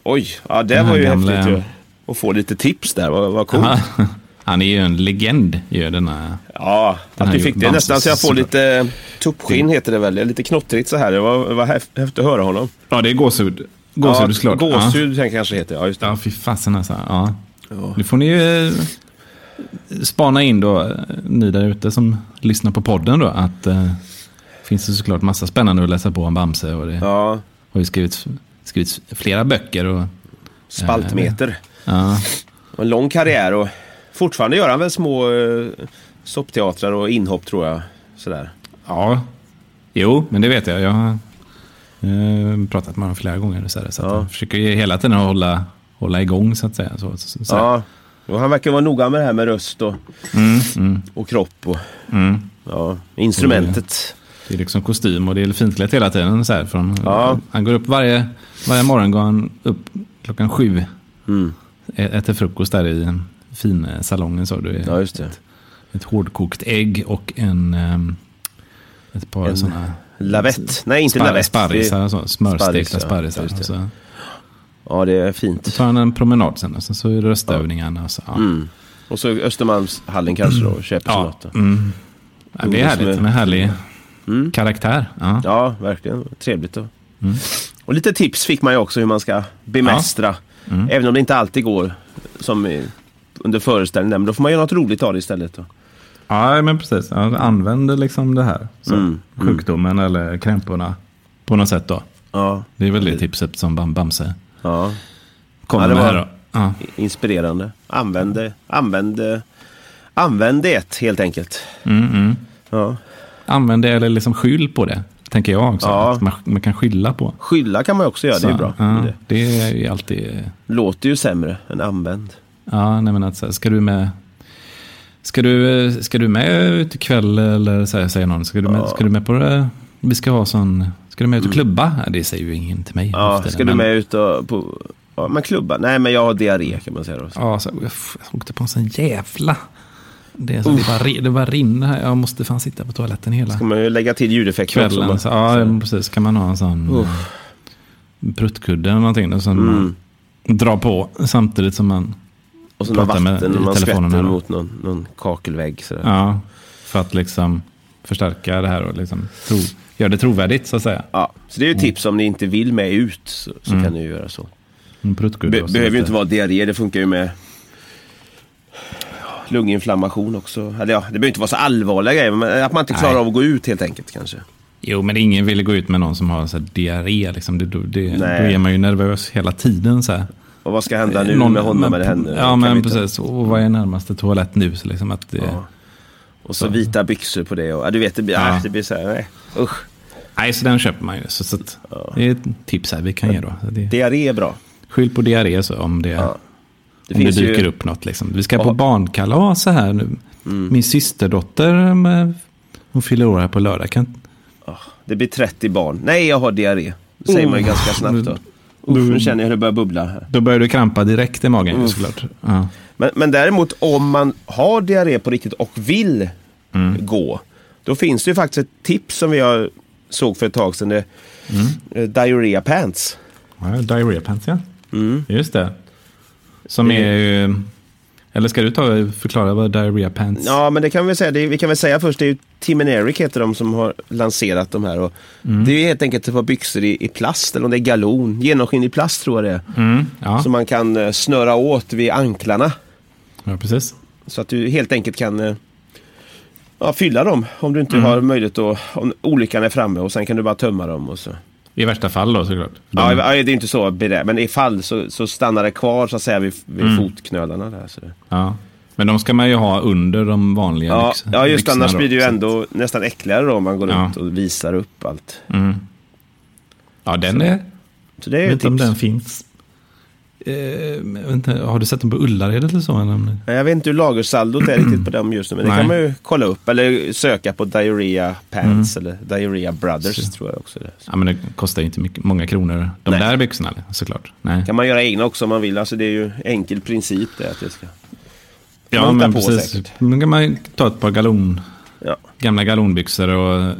Oj, ja det var ju gamla- häftigt ju. Att få lite tips där, vad, vad coolt. Han är ju en legend, ju denna. Ja, Den att du fick det nästan så jag får lite tuppskinn heter det väl. Lite knottrigt så här. Det var, var häf- häftigt att höra honom. Ja, det är gåshud. Gåshud ja, såklart. Gåshud ja. kanske heter. Ja, just det. Ja, fy fasen alltså. Ja. Nu får ni ju eh, spana in då, eh, ni där ute som lyssnar på podden då, att eh, finns det såklart massa spännande att läsa på om Bamse. Och det Ja, har ju skrivits, skrivits flera böcker. Och, spaltmeter. ja, Och En lång karriär och fortfarande gör han väl små uh, soppteatrar och inhopp tror jag. Sådär. ja, jo, men det vet jag. Jag har eh, pratat med honom flera gånger. Så, här, så Ja. jag försöker hela tiden hålla, hålla igång så att säga. Så, så, så, Ja, och han verkar vara noga med det här med röst och, Mm, mm, och kropp och mm. ja, instrumentet. Det är liksom kostym och det är finklätt hela tiden. Så här, från, Ja. Han går upp varje, varje morgon går han upp klockan sju. Mm. Äter frukost där i fin eh, salongen. Så det är Ja, just det. Ett hårdkokt ägg och en, ehm, ett par sådana Lavett. Nej, inte spar, lavett. sparrisar. Så, smörstekta Sparris, ja. sparrisar. Det. Och så Ja, det är fint. tar han en promenad sen och sen så är det röstövningarna. Och så, ja. Mm. Och så Östermalmshallen kanske då, och köper Ja, något. mm. ja, det är härligt. En härlig Mm. karaktär. Ja. Ja, verkligen. Trevligt. Då. Mm. Och lite tips fick man ju också hur man ska bemästra. Mm. Även om det inte alltid går som under föreställningen. Men då får man göra något roligt av det istället. Då. ja, men precis. Ja, använd liksom det här. Så, Mm. Sjukdomen eller krämporna på något sätt då. Ja, Det är väl det tipset som Bam Bamse ja. kommer Ja, det med här då. Ja. inspirerande. Använd det. Använd det. Använd det helt enkelt. Mm, mm. Ja. Använd det eller liksom skyll på det. Tänker jag också. Ja. Man, man kan skylla på. Skylla kan man också göra, det är Så, bra. Det det är alltid... låter ju sämre än använd. Ja, nej men att så här, ska du med... Ska du, ska du med ut ikväll eller så här, säger någon, ska du med, ska du med på det? Vi ska ha sån, ska du med ut och klubba? Ja, det säger ju ingen till mig. Mm. Ja, efter det, ska du men- med ut och på... Ja, men klubba? Nej, men jag har diarré kan man säga då. Ja, så, jag jag åkte på en sån jävla... Det, så, det, bara, det bara rinner här. Jag måste fan sitta på toaletten hela Ska man ju lägga till ljudeffekter också. kvällen. Så, ja, precis. Kan man ha en sån Uff. pruttkudde eller någonting. Då, som Mm. man drar på samtidigt som man... Och så Prata med- vatten man telefonen skvätter mot någon, någon kakelvägg. Sådär. Ja, för att liksom förstärka det här och liksom tro, göra det trovärdigt så att säga. Ja, så det är ju ett tips om ni inte vill med ut så, så Mm. kan ni ju göra så. En pruttkudde. Be- behöver ju inte vara diarré, det funkar ju med lunginflammation också. Eller ja, det behöver inte vara så allvarliga grejer, men att man inte klarar Nej. av att gå ut helt enkelt kanske. Jo, men ingen vill gå ut med någon som har så diarré. Liksom. Det, då, det, då Nej. är man ju nervös hela tiden. Så här. Och vad ska hända nu Någon- med honom eller henne? Ja, men inte- precis. Och vad är närmaste toalett nu? Så liksom att det, Ja. Och så vita byxor på det. Och, ja, du vet, det blir, Ja. ja. det blir så här, nej. Usch. Nej, så den köper man ju. Så, så att, Det är ett tips här vi kan ge då. Det, Diarré är bra. skyll på diarré så om det, Ja. Det om det finns ju- dyker upp något. Liksom. Vi ska på Ja. barnkalas så här nu. Mm. Min systerdotter, med, hon fyller år här på lördag. Kan, Ah, Det blir 30 barn. Nej, jag har diarré. Det säger man ju Oh. ganska snabbt då. Usch, nu känner jag hur det börjar bubbla här. då börjar du krampa direkt i magen Uff. såklart. Ja. Men, men däremot om man har diarré på riktigt och vill Mm. gå. Då finns det ju faktiskt ett tips som vi har såg för ett tag sedan. Det, Mm. eh, diarrhea pants. Ja, diarrhea pants ja. Mm. Just det. Som är ju... Eller ska du ta förklara vad diarrhea pants Ja, men det kan vi säga. Det, vi kan väl säga först, det är ju Tim and Eric heter de som har lanserat de här. Och Mm. Det är ju helt enkelt ett par byxor i, i plast, eller om det är galon. Genomskinlig plast tror jag det är. Mm, ja. Som man kan eh, snöra åt vid anklarna. ja, precis. Så att du helt enkelt kan eh, ja, fylla dem om du inte Mm. har möjlighet att, om olyckan är framme och sen kan du bara tömma dem. Och så. I värsta fall då såklart. De, Ja, det är inte så, berä- men ifall så, så stannar det kvar så att säga vid, vid Mm. fotknölarna. Där, så ja. Men de ska man ju ha under de vanliga Ja, byx- ja, just annars då, blir det ju så- ändå nästan äckligare då om man går Ja. runt och visar upp allt. Mm. Ja, den är... Så det är Jag vet inte om den finns. Eh, inte, har du sett den på Ullared eller så? Eller? Jag vet inte hur lagersaldot är riktigt på dem just nu, men det Nej. kan man ju kolla upp. Eller söka på Diarrhea Pants eller Diarrhea Brothers Så. tror jag också. Ja, men det kostar ju inte mycket, många kronor, de Nej. där byxorna såklart. Nej. kan man göra egna också om man vill. Alltså det är ju enkel princip det att det ska... Ja, man men precis. säkert. Då kan man ta ett par galon, Ja. gamla galonbyxor och eh,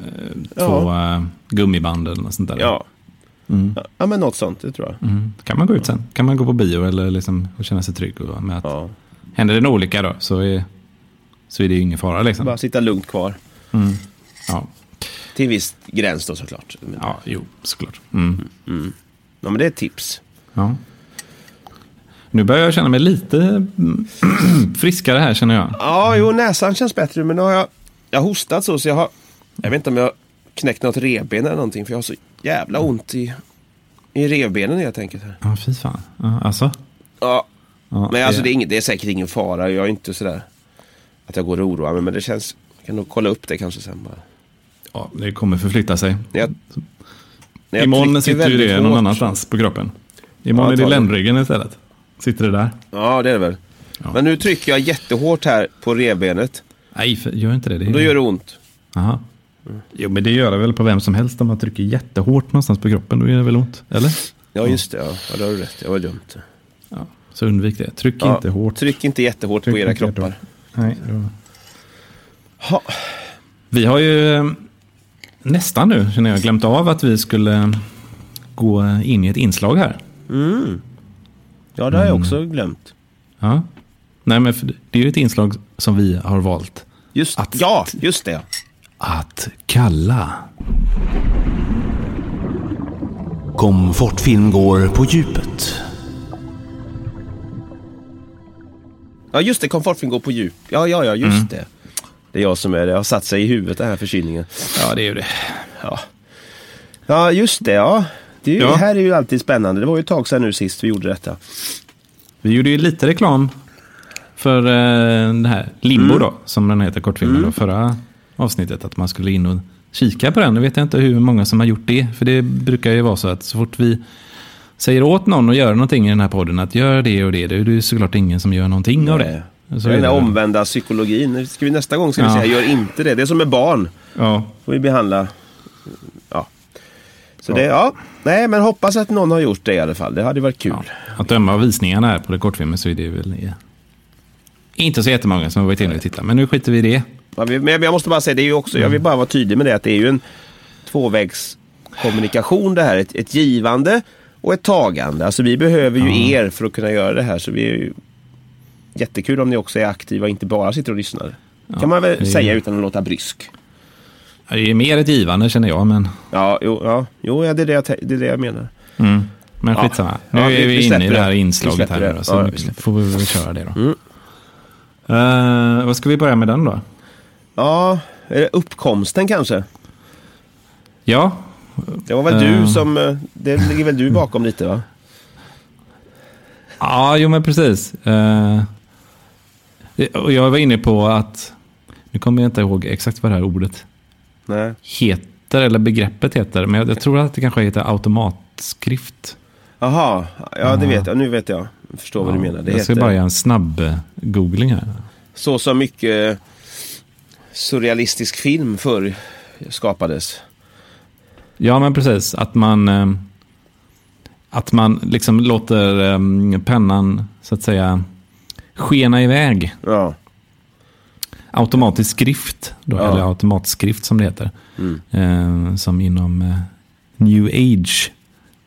Ja. två eh, gummiband eller något sånt där. Ja. Mm. ja, men något sånt, det tror jag. Mm. kan man gå ut sen. Kan man gå på bio eller liksom och känna sig trygg och med att Ja. händer det en olycka då så är, så är det ju ingen fara liksom. Bara sitta lugnt kvar. Mm. Ja. Till en viss gräns då såklart. Ja. ja, jo, såklart. Mm. men det är ett tips. Ja. Nu börjar jag känna mig lite mm, friskare här känner jag. Ja, jo, näsan känns bättre, men nu har jag, jag har hostat så, så jag har... Jag vet inte om jag knäckt något revben eller någonting, för jag har så jävla ont i, i revbenen helt enkelt. Här. Ja, fy fan. Ja, alltså. Ja, Ja, men alltså det är, inget, det är säkert ingen fara. Jag är inte sådär att jag går och oroar mig, men det känns... Jag kan nog kolla upp det kanske sen bara. ja, det kommer förflytta sig. Jag, jag Imorgon sitter ju det någon annanstans på kroppen. Imorgon Ja, är det det. ländryggen istället. Sitter det där. Ja, det är det väl. Ja. Men nu trycker jag jättehårt här på revbenet. Nej, för, gör inte det. det är... Då gör det ont. Aha. Jo, men det gör det väl på vem som helst om man trycker jättehårt någonstans på kroppen. Då gör det väl ont? Eller? Ja, just det. Ja, ja det har du rätt. Jag var dumt. Ja. Så undvik det. Tryck Ja, inte hårt. Tryck inte jättehårt Tryck på era kroppar. jättehårt. Nej, då... Ha. Vi har ju eh, nästan nu, känner jag, glömt av att vi skulle gå in i ett inslag här. Mm. Ja, det har jag också glömt. Ja. Nej, men det är ju ett inslag som vi har valt Just, Att- Ja, just det. Att kalla. Komfortfilm går på djupet. Ja, just det. Komfortfilm går på djup. Ja, ja, ja, just Mm. det. Det är jag som är det. Jag har satt sig i huvudet, den här förkylningen. Ja, det är ju det. Ja, just det. Ja. Det, ju, Ja. det här är ju alltid spännande. Det var ju ett tag sedan nu sist vi gjorde detta. Vi gjorde ju lite reklam för eh, den här Limbo då, som den heter kortfilmen då, förra avsnittet. Att man skulle in och kika på den. Nu vet jag inte hur många som har gjort det. För det brukar ju vara så att så fort vi säger åt någon att göra någonting i den här podden, att gör det och det, då är det ju såklart ingen som gör någonting av det. Så den är där det. omvända psykologin. Ska vi nästa gång ska vi Ja. säga, gör inte det. Det är som med barn. Ja, får vi behandla. Ja. Så det, ja. Nej, men hoppas att någon har gjort det i alla fall. Det hade varit kul. att döma av visningarna här på det kortfilmen så är det väl ja. inte så jättemånga som har varit inne och tittat. Men nu skiter vi i det. Ja, Men jag måste bara säga, det är ju också, jag vill bara vara tydlig med det, att det är ju en tvåvägskommunikation det här. Ett, ett givande och ett tagande. Alltså vi behöver ju er för att kunna göra det här. Så vi är ju jättekul om ni också är aktiva och inte bara sitter och lyssnar. kan man väl är- säga utan att låta brysk. Ja, Det är mer ett givande känner jag, men, Ja, jo, ja, jo ja, det, är det, jag, det är det jag menar. mm. men Ja. skitsamma. Nu Ja, är vi- vi, inne i det här inslaget här nu så Ja, vi får vi väl köra det då. Mm. Eh, vad ska vi börja med den då? Ja, är det uppkomsten kanske? Ja, Det var väl Eh. du som, eh, det ligger väl du bakom lite va? ja jo men precis. Eh, och jag var inne på att, nu kommer jag inte ihåg exakt vad det här ordet Nej. heter, eller begreppet heter, men jag, jag tror att det kanske heter automatskrift. Jaha, ja det vet jag. Nu vet jag. Jag förstår vad du menar. Det jag ska heter bara göra en snabb eh, googling här. så som mycket surrealistisk film förr skapades. Ja, men precis. Att man, eh, att man liksom låter eh, pennan, så att säga, skena iväg. Ja, Automatisk skrift, då, Ja. eller automatskrift som det heter. Mm. Eh, som inom New Age,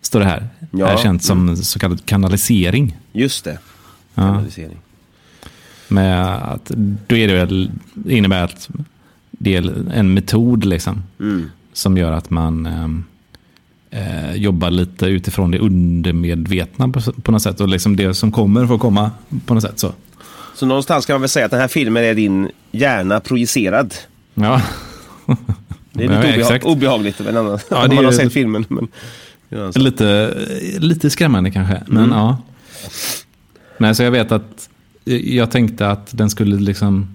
står det här. Ja. Mm. Är känt som så kallad kanalisering. just det. Kanalisering. Med att, då är det väl, innebär att det är en metod liksom. Mm. Som gör att man ehm, eh, jobbar lite utifrån det undermedvetna på, på något sätt. Och liksom det som kommer får komma på något sätt. Så. Så någonstans kan man väl säga att den här filmen är din hjärna projicerad. Ja. Det är Ja, lite obeha- exakt. obehagligt för en annan. Ja, om man har sett filmen. Men, lite, lite skrämmande kanske. Men Mm. ja. Nej, så jag vet att jag tänkte att den skulle liksom...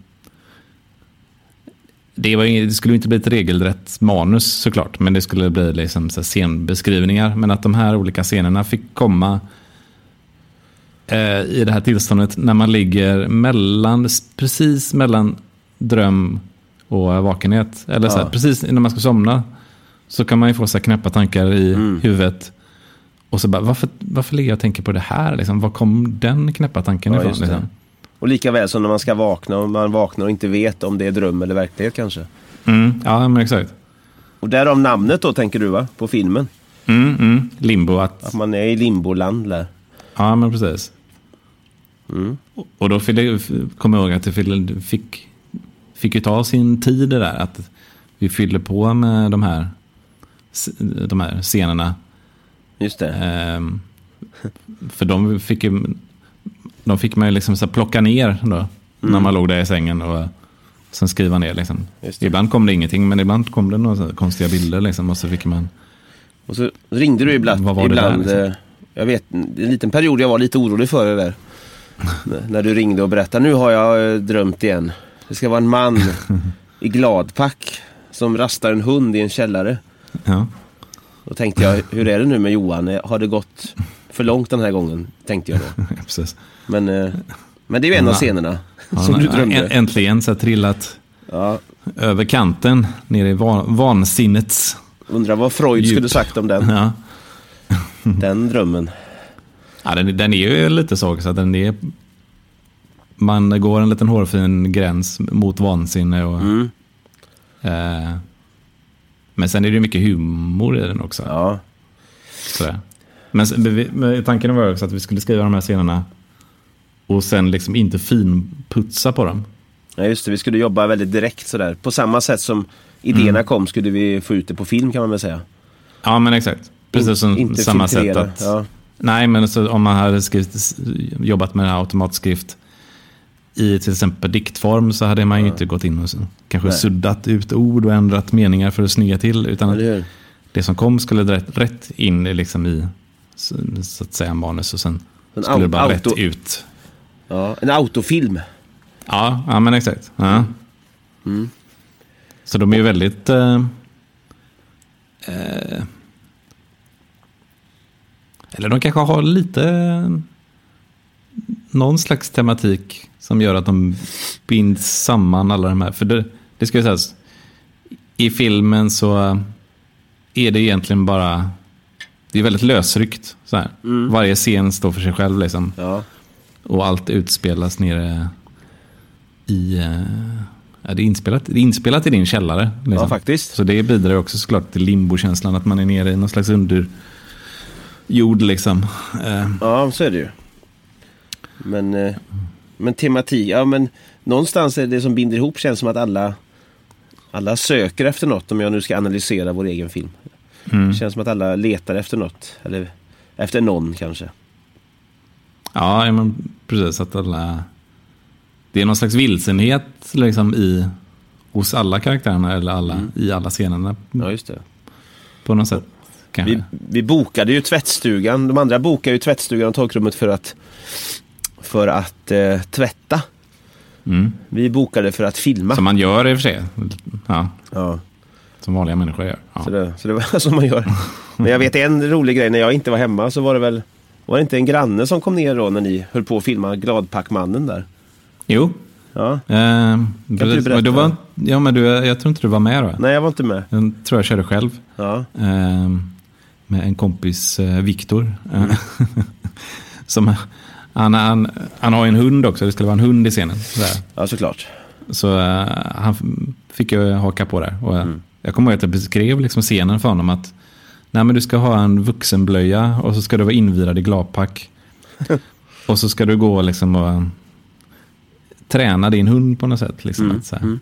Det, var, det skulle inte bli ett regelrätt manus såklart, men det skulle bli liksom så scenbeskrivningar. Men att de här olika scenerna fick komma eh, i det här tillståndet när man ligger mellan, precis mellan dröm och vakenhet. Eller så här, Ja. precis innan man ska somna. Så kan man ju få så knäppa tankar i Mm. huvudet. Och så bara, varför, varför ligger jag och tänker på det här? Liksom? Var kom den knäppa tanken Ja, ifrån? Liksom? Och lika väl som när man ska vakna och man vaknar och inte vet om det är dröm eller verklighet kanske. Mm, ja, men exakt. Och därav namnet då tänker du va? På filmen. Mm, mm. Limbo, att, Att man är i limboland där. ja men precis. Mm. Och- då fyllde- kom jag ihåg att det fick, fick ju ta sin tid det där. Att vi fyllde på med de här, de här scenerna. Just det. Ehm, för de fick ju, de fick man ju liksom så plocka ner då. När man låg där i sängen och sen skriva ner liksom. Det. Ibland kom det ingenting, men ibland kom det några konstiga bilder liksom. Och så fick man, Och så ringde du ibland. Vad var det ibland där, liksom? eh, Jag vet, en liten period jag var lite orolig för det där. När du ringde och berättade, nu har jag eh, drömt igen. Det ska vara en man i gladpack som rastar en hund i en källare. ja. Då tänkte jag, hur är det nu med Johan? Eh, Har det gått för långt den här gången? Tänkte jag då. precis. Men, eh, men det är ju en av Ja. scenerna Ja, som du nej, drömde. ä- Äntligen så trillat Ja, över kanten, ner i van, vansinnets. undrar vad Freud Djup. skulle sagt om den, Ja. den drömmen. Ja, den, den är ju lite så, så att den är... Man går en liten hårfin gräns mot vansinne. Och, Mm. eh, men sen är det mycket humor i den också. Ja, Sådär. Men, tanken var också att vi skulle skriva de här scenerna Och sen liksom inte finputsa på dem. Ja, just det. Vi skulle jobba väldigt direkt sådär. På samma sätt som idéerna Mm. kom skulle vi få ut det på film kan man väl säga. Ja, men exakt. Precis som inte samma sätt att... Ja. Nej, men så om man hade skrivit, jobbat med automatskrift i till exempel diktform så hade man ju inte gått in och kanske Nej. suddat ut ord och ändrat meningar för att snygga till. Utan hur? det som kom skulle rätt, rätt in liksom i så, så att säga manus och sen En skulle det bara auto- rätt ut. Ja, en autofilm. Ja, ja men exakt. Ja. Mm. Så de är ju väldigt... Eh, eh, eller de kanske har lite... Någon slags tematik som gör att de binds samman alla de här. För det, det ska ju sägas, i filmen så är det egentligen bara... Det är väldigt lösryckt. Så här. Varje scen står för sig själv. Liksom. Ja. Och allt utspelas nere i... eh, Ja, det, är inspelat, det är inspelat i din källare. Liksom. ja, faktiskt. Så det bidrar också såklart till limbokänslan, att man är nere i någon slags underjord. Liksom. Eh, Ja, så är det ju. Men, eh, men tematik, ja men någonstans är det som binder ihop känns som att alla, alla söker efter något om jag nu ska analysera vår egen film. Mm. Det känns som att alla letar efter något. Eller efter någon kanske. Ja, men precis. Att alla... Det är någon slags vilsenhet liksom, i, hos alla karaktärerna eller alla, i alla scenerna Ja, just det. på något sätt. Kanske. Vi, vi bokade ju tvättstugan. De andra bokade ju tvättstugan och torkrummet för att, för att eh, tvätta. Mm. Vi bokade för att filma. Som man gör i och för sig. Ja, Ja, som vanliga människor gör. Ja. så, det, så det var så man gör. Men jag vet en rolig grej. När jag inte var hemma så var det väl var det inte en granne som kom ner då när ni höll på att filma Gladpackmannen där? Jo. Ja. Eh, precis. berätta? men du var, ja, men du, jag tror inte du var med då. Nej, jag var inte med. Jag tror jag körde själv. Ja, Eh, med en kompis, eh, Viktor. Eh, som, han, han, han har ju en hund också, det skulle vara en hund i scenen. Sådär. ja såklart. Så eh, han fick ju haka på där. Och, eh, Jag kommer ihåg att jag beskrev liksom scenen för honom att Nej, men du ska ha en vuxenblöja och så ska du vara invirad i gladpack. och så ska du gå liksom och träna din hund på något sätt. Liksom, att, så här,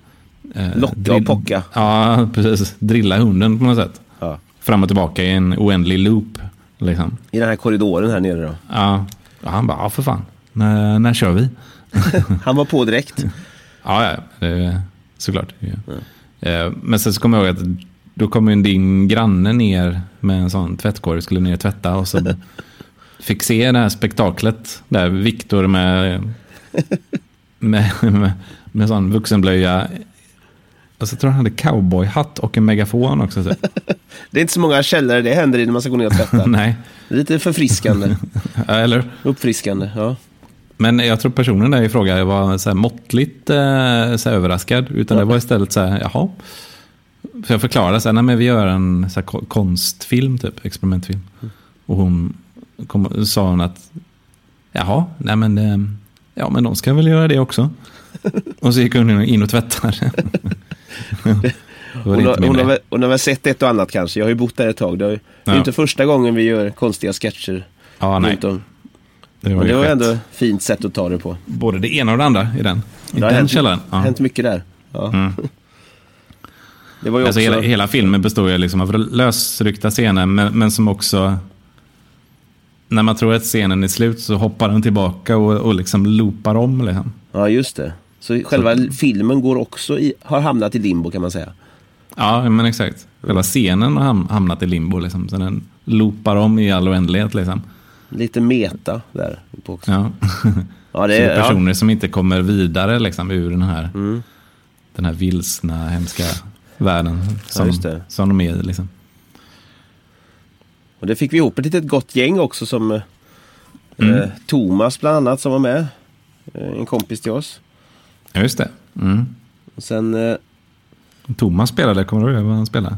eh, Locka och pocka. Ja, precis. Drilla hunden på något sätt. Ja. Fram och tillbaka i en oändlig loop. Liksom. I den här korridoren här nere då. Ja. Och han bara, ja för fan. När, när kör vi? Han var på direkt. Ja, ja det, såklart. Ja. Eh, Men sen så kommer jag ihåg att då kom ju din granne ner med en sån tvättkorg, skulle ner och tvätta och så fick se det här spektaklet där Viktor med, med, med, med sån vuxenblöja. Och så tror jag han hade cowboyhatt och en megafon också. Så. Det är inte så många källare det händer i när man ska gå ner och tvätta. Nej, Lite förfriskande. eller? Uppfriskande. Ja. Men jag tror personen där i fråga var så här måttligt eh, så här överraskad. Utan det var istället så här, jaha. För jag förklarade så här, nej men vi gör en så konstfilm, typ, experimentfilm. Och hon kom, sa hon att, jaha, nej men, eh, ja men de ska väl göra det också. Och så gick hon in och tvättade. Hon, har, hon, har, hon har väl sett ett och annat kanske. Jag har ju bott där ett tag. Det, är Ja. inte första gången vi gör konstiga sketcher. Ja, nej. om. Det var det var ändå ett fint sätt att ta det på. Både det ena och det andra i den. I Det har den hänt, källaren. Ja. hänt mycket där. Ja. Mm. Det var ju Alltså också... hela, hela filmen består ju liksom av lösryckta scener, men, men som också... När man tror att scenen är slut så hoppar den tillbaka och, och liksom loopar om. Liksom. Ja, just det. Så själva filmen går också i, har hamnat i limbo kan man säga. Ja, men exakt. Själva scenen har ham- hamnat i limbo, liksom, så den loopar om i all oändlighet. Liksom. Lite meta där. På också. Ja. Ja, det Så det är, är ja. personer som inte kommer vidare liksom, ur den här, Mm. den här vilsna, hemska världen som, just det. som de är i. Liksom. Och det fick vi ihop ett litet gott gäng också som eh, Mm. eh, Thomas bland annat som var med. Eh, en kompis till oss. Ja, just det. Mm. Och sen eh, Thomas spelade, kommer du ihåg vad han spelade?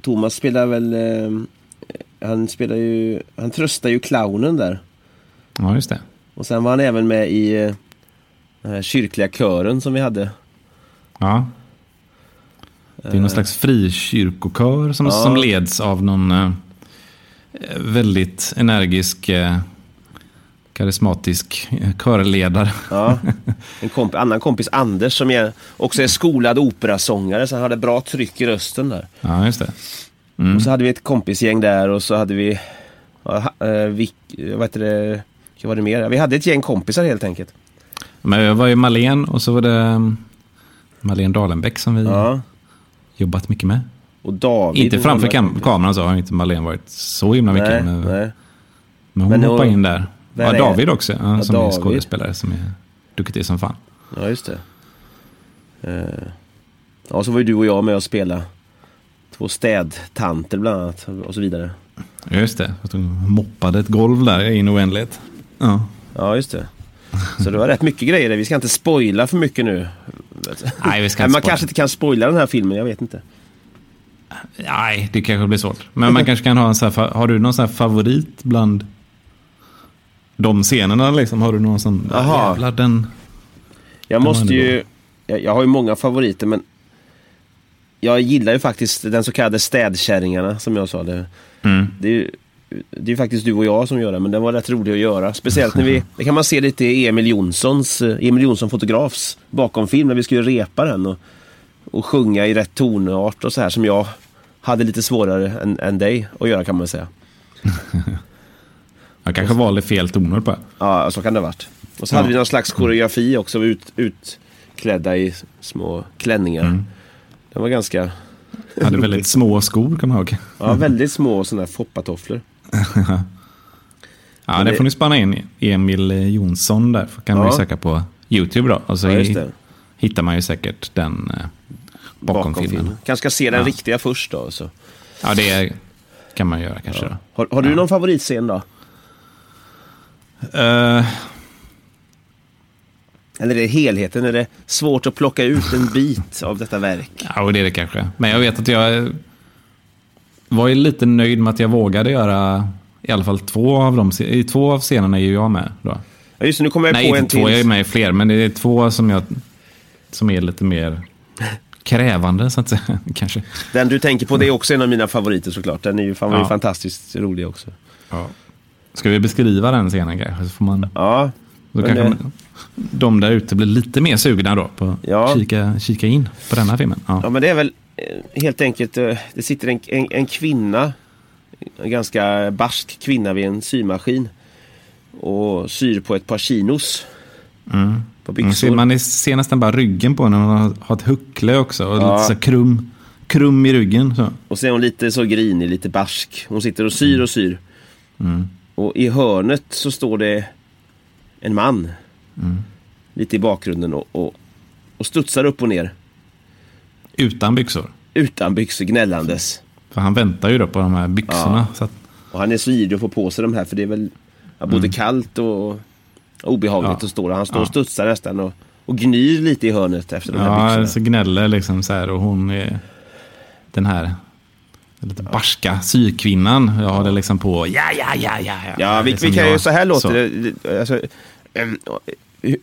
Thomas spelar väl... Eh, han spelar ju... Han tröstar ju clownen där. Ja, just det. Och sen var han även med i eh, den här kyrkliga kören som vi hade. Ja. Det är någon slags frikyrkokör som, Ja. som leds av någon eh, väldigt energisk eh, karismatisk eh, körledare. Ja. En komp annan kompis, Anders, som är, också är skolad operasångare, så han hade bra tryck i rösten där. Ja, just det. Och så hade vi ett kompisgäng där och så hade vi, ja, eh, vi vad heter det, vad var det mer? Vi hade ett gäng kompisar helt enkelt. Men jag var ju Malen och så var det mm, Malen Dalenbäck som vi Ja. jobbat mycket med. Och David. inte framför med kam- kameran så har inte Malen varit så himla mycket. Nej, men, nej. men hon Men hoppade och- in där. Ja, är- David också, ja, som är David. skådespelare som är duktig som fan. Ja, just det. Eh, Ja, så var ju du och jag med och spela två städtanter bland annat och så vidare. Ja, Just det, att hon moppade ett golv där i en oändlighet. Ja. Ja, just det. Så det var rätt mycket grejer där. Vi ska inte spoila för mycket nu. Nej, vi ska inte man spoila. kanske inte kan spoila den här filmen, jag vet inte. Nej, det kanske blir svårt. Men man kanske kan ha en sån här, har du någon sån här favorit bland de scenerna liksom? Har du någon sån, Jaha. jävlar den... Jag måste ju... Jag, jag har ju många favoriter men... Jag gillar ju faktiskt den så kallade städkärringarna som jag sa. Det, Mm. det, är, ju- det är faktiskt du och jag som gör det, men den var rätt rolig att göra. Speciellt när vi... Det kan man se lite i Emil Jonssons, eh, Emil Jonsson fotografs bakomfilm när vi skulle repa den och, och sjunga i rätt tonart och så här som jag hade lite svårare än, än dig att göra kan man säga. Jag kanske valde fel toner på. Ja, så kan det ha varit. Och så Ja. hade vi någon slags koreografi också, ut, utklädda i små klänningar. Mm. Den var ganska... Hade väldigt små skor, kommer jag ihåg. Ja, väldigt små sådana här foppatofflor. Ja, Men det får ni spana in. Emil Jonsson där. Kan Ja. man ju söka på YouTube då. Och så Ja, hittar man ju säkert den eh, bakom, filmen. Kanske ska se den Ja. riktiga först då. Så. Ja, det kan man göra kanske. Då. Har, har du någon favoritscen då? Eh, Eller är det helheten? Är det svårt att plocka ut en bit av detta verk? Ja, det är det kanske. Men jag vet att jag var ju lite nöjd med att jag vågade göra i alla fall två av dem. I två av scenerna är ju jag med. Då. Ja, just nu kommer jag Nej, på en inte två. Jag är till. med i fler. Men det är två som, jag, som är lite mer krävande, så att säga. Kanske. Den du tänker på, det är också en av mina favoriter såklart. Den är ju, fan, Ja. fantastiskt rolig också. Ja. Ska vi beskriva den scenen kanske? Så får man, Ja, men kanske man, de där ute blir lite mer sugna då på att Ja. kika, kika in på denna filmen. Ja. Ja men det är väl eh, helt enkelt, eh, det sitter en, en, en kvinna, en ganska barsk kvinna vid en symaskin och syr på ett par chinos Mm. på Man ser, byxor. man ser nästan bara ryggen på henne. Hon har, ett huckle också. Och Ja. lite så krum, krum i ryggen. Så. Och så är hon lite så grinig, lite barsk. Hon sitter och syr och syr. Mm. Och i hörnet så står det en man. Mm. Lite i bakgrunden och, och, och studsar upp och ner. Utan byxor. Utan byxor, gnällandes. För han väntar ju då på de här byxorna. Så att, Och han är så ivrig att få på sig de här för det är väl ja, både kallt och obehagligt Mm. Ja. att stå där. Han står och Ja. studsar nästan och, och gnyr lite i hörnet efter de här ja, byxorna. så gnäller liksom så här. Och hon är den här lite barska sykvinnan. Jag har det liksom på. Ja, ja, ja, ja. Ja, vi, Liksom vi kan ju, så här låter det. det. Alltså,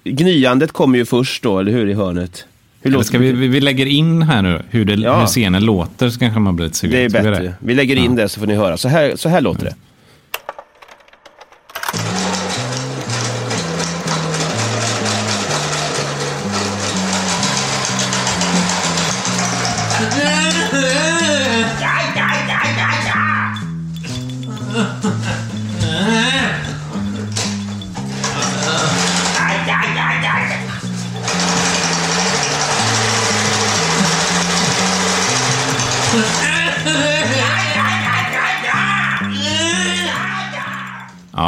gnyandet kommer ju först då, eller hur, i hörnet? Hur Eller ska vi, vi lägger in här nu hur, det, Ja. hur scenen låter så kanske man blir lite sugen. Det är bättre. Vi lägger in det så får ni höra. Så här, så här låter det.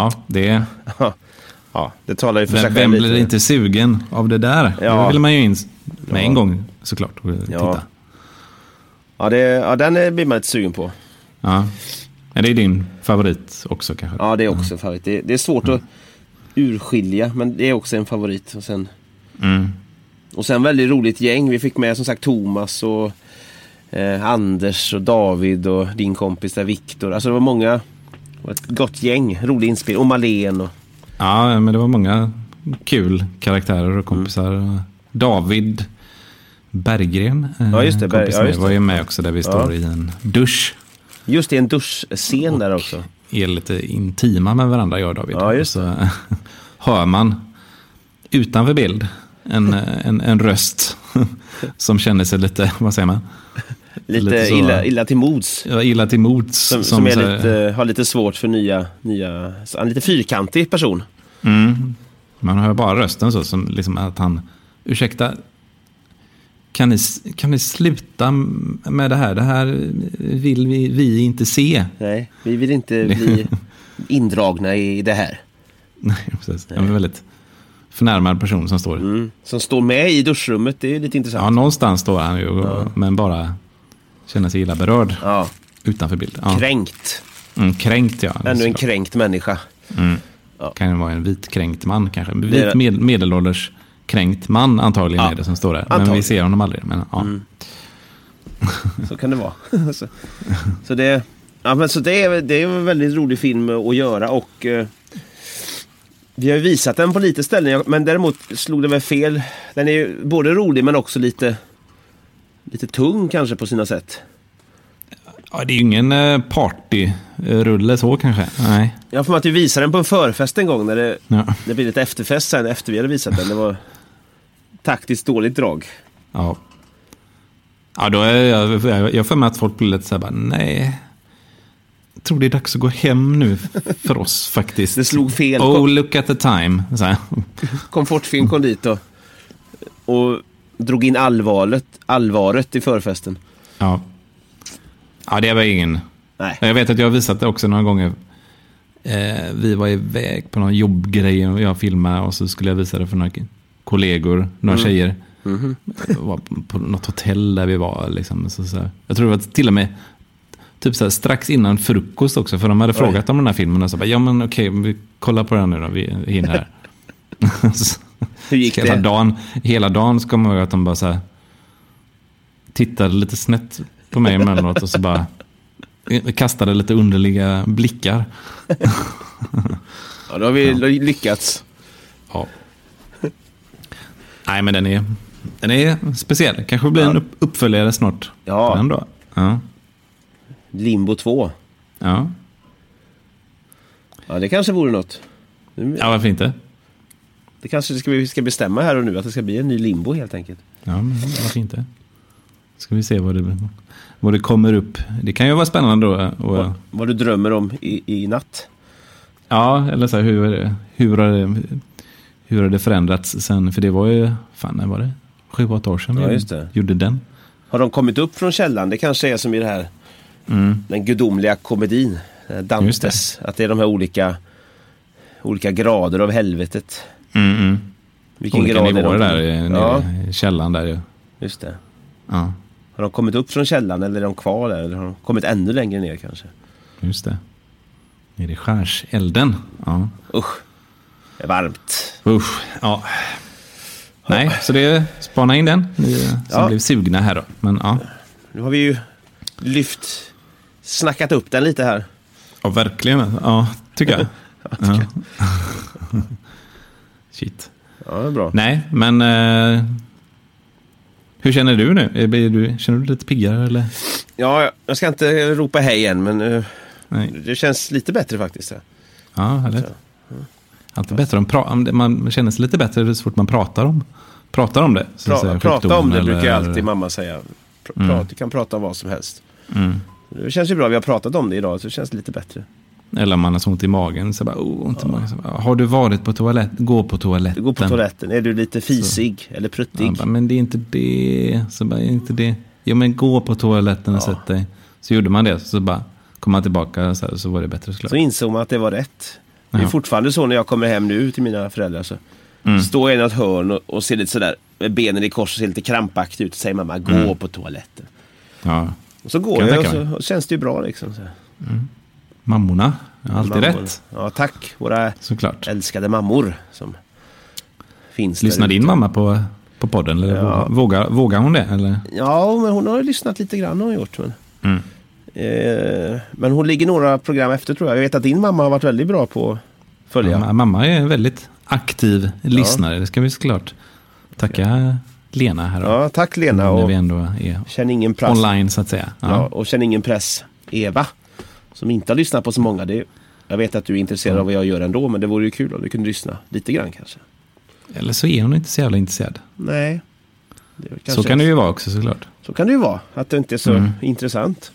Ja, det Ja, det talar ju för sig Vem, själv vem blir lite. inte sugen av det där? Ja. Det vill man ju in med en gång såklart. Och titta. Ja. Ja. Ja, det, ja, den blir man lite sugen på. Ja. det är din favorit också kanske? Ja, det är också en favorit. Det, det är svårt att urskilja, men det är också en favorit. Och sen, Mm. och sen väldigt roligt gäng. Vi fick med som sagt Thomas och eh, Anders och David och din kompis där Viktor. Alltså det var många, det var ett gott gäng. Rolig inspel. Och Malén och... Ja, men det var många kul karaktärer och kompisar. David Berggren, eh, Ja, just det, Berg- kompis ja, just det. var ju med också där vi står i en dusch. Just det, en duschscen där också. är lite intima med varandra, jag och David. Ja, just Och så hör man utanför bild en, en, en röst som känner sig lite, vad säger man? Lite, Lite så- illa, illa till mods. Ja, illa till mods. Som, som, är så här- lite, har lite svårt för nya, nya en lite fyrkantig person. Mm. Man hör bara rösten så, som liksom att han, ursäkta, kan ni, kan ni sluta med det här? Det här vill vi, vi inte se. Nej, vi vill inte bli indragna i det här. Nej, precis. En väldigt förnärmad person som står. Mm. Som står med i duschrummet, det är lite Ja, intressant. någonstans står han ju, men bara känner sig illa berörd Ja, utanför bild. Ja. kränkt. Mm, kränkt, ja. Ännu en kränkt människa. Kan ju vara en vit kränkt man kanske. Det vit det. med, medelålders kränkt man antagligen Ja, är det som står där. Men antagligen. vi ser honom aldrig. Men, ja. Så kan det vara. så, så, det, ja, men så det, är, det är en väldigt rolig film att göra och eh, vi har ju visat den på lite ställen men däremot slog det väl fel. Den är ju både rolig men också lite, lite tung kanske på sina sätt. Ja, det är ju ingen eh, partyrulle så kanske. Nej. Jag får att vi visade den på en förfest en gång när det, Ja. det blev lite efterfest sen efter vi hade visat den. Det var taktiskt dåligt drag. Ja. Ja, då är jag, jag, jag får med att folk blir lite så här bara, nej. Jag tror det är dags att gå hem nu för oss faktiskt. Det slog fel. Oh, look at the time. Så här. Komfortfilm kom dit och, och drog in allvaret, allvaret i förfesten. Ja. ja, det var ingen... Nej. Jag vet att jag har visat det också några gånger. Eh, vi var iväg på någon jobbgrej och jag filmade och så skulle jag visa det för några kollegor, några Mm. tjejer. Mhm. Det var på något hotell där vi var. Liksom, så, så. Jag tror det var till och med typ så här, strax innan frukost också. För de hade frågat om den här filmen och så bara, ja men okej, vi kollar på den nu då, vi hinner här. Hur gick Hela det? dagen, hela dagen så kommer jag ihåg att de bara så här, tittade lite snett på mig emellanåt och så bara kastade lite underliga blickar. Ja, då har vi lyckats. Ja. Nej, men den är, den är speciell. Kanske blir en upp, uppföljare snart. Ja. Den då. Ja. Limbo 2. Ja. Ja, det kanske vore något. Ja, varför inte? Det kanske ska vi ska bestämma här och nu att det ska bli en ny Limbo helt enkelt. Ja, men varför inte? Ska vi se vad det, vad det kommer upp. Det kan ju vara spännande då. Och, Vad, vad du drömmer om i, i natt. Ja, eller så här, hur, hur, har det, hur har det förändrats sen? För det var ju, fan när var det? Sju, åtta år sedan Ja, det. gjorde den. Har de kommit upp från källan? Det kanske är som i det här, den gudomliga komedin. eh, Dantes. Att det är de här olika, olika grader av helvetet. Mm, mm. Vilken Olika grad nivåer där i, Ja, källaren där ju. just det. Ja, Har de kommit upp från källan eller är de kvar där? Eller har de kommit ännu längre ner kanske? just det. Nere i skärselden. Ja. Usch, det är varmt. Usch, ja. Nej, så det spana in den. Ni som Ja. blev sugna här då. Men ja, Nu har vi ju lyft, snackat upp den lite här. ja verkligen. Ja, tycker jag. Ja. Shit. Ja, det är bra. Nej, men eh, hur känner du nu? Är du? Känner du dig lite piggare eller? Ja, jag ska inte ropa hej än, men eh, det känns lite bättre faktiskt. Ja, härligt. Alltid bättre om, om det, man känner sig lite bättre så fort man pratar om, pratar om det. Pra, säga, prata om det brukar eller- alltid mamma säga. Pr Mm. prat, du kan prata om vad som helst. Mm. Det känns ju bra, vi har pratat om det idag så det känns lite bättre. Eller om man har så ont i magen. Så bara, oh, ont i magen. Så bara, har du varit på toalett? Gå på toaletten. Går på toaletten, är du lite fisig eller Ja, pruttig? bara, men det är inte det. Så bara, är inte det. Jo, men gå på toaletten och Ja. sätt dig. Så gjorde man det. Så bara kom man tillbaka så, här, så var det bättre såklart. Så insåg man att det var rätt. Det är Ja. fortfarande så när jag kommer hem nu till mina föräldrar så Mm. står jag i något hörn och, och ser lite sådär med benen i kors och ser lite krampaktig ut och säger mamma gå Mm. på toaletten. Ja. Och så går Kan jag jag och så och känns det ju bra liksom. Så. Mammorna. Alltid Mammor. rätt. Ja, tack våra Såklart. älskade mammor som finns Lyssnar din mamma på, på podden? Eller Ja. vågar, vågar hon det? Eller? Ja, men hon har lyssnat lite grann har hon gjort. Men, Mm. eh, men hon ligger några program efter tror jag. Jag vet att din mamma har varit väldigt bra på att följa. Ja, mamma är en väldigt aktiv lyssnare. Det ska vi såklart tacka Lena här. då. Ja, tack Lena när och vi ändå är känn ingen press. online så att säga. Ja. Ja. och känn ingen press. Eva, som inte har lyssnat på så många. Det, Jag vet att du är intresserad av vad jag gör ändå, men det vore ju kul om du kunde lyssna lite grann kanske. Eller så är hon inte så jävla intresserad. Nej. Så kanske- kan det ju vara också såklart. så kan det ju vara. Att det inte är så Mm. intressant.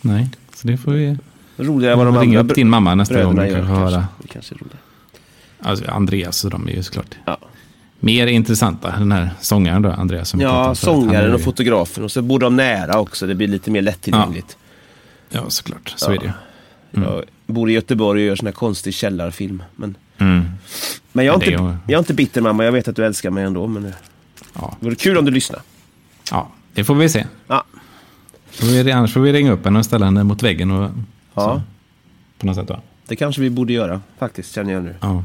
Nej, så det får vi Roligare vad de ringa andra upp din mamma nästa gång och gör. kanske höra. Kanske roligare. Alltså Andreas och de är ju såklart Ja, mer intressanta. Den här sångaren då, Andreas. Som ja sångaren och fotografen. Och så bor de nära också. Det blir lite mer lättillgängligt. Ja, såklart. Så är det ju. Jag bor i Göteborg och gör sån här konstig källarfilm. Men, Mm. men jag, är Men det inte, är jag är inte bitter mamma. Jag vet att du älskar mig ändå. Men det Ja. vore kul om du lyssnar. ja, det får vi se. Ja. Får vi, annars får vi ringa upp henne och ställa henne mot väggen och, Ja, Så. på något sätt. Va? det kanske vi borde göra faktiskt, känner jag nu. Ja,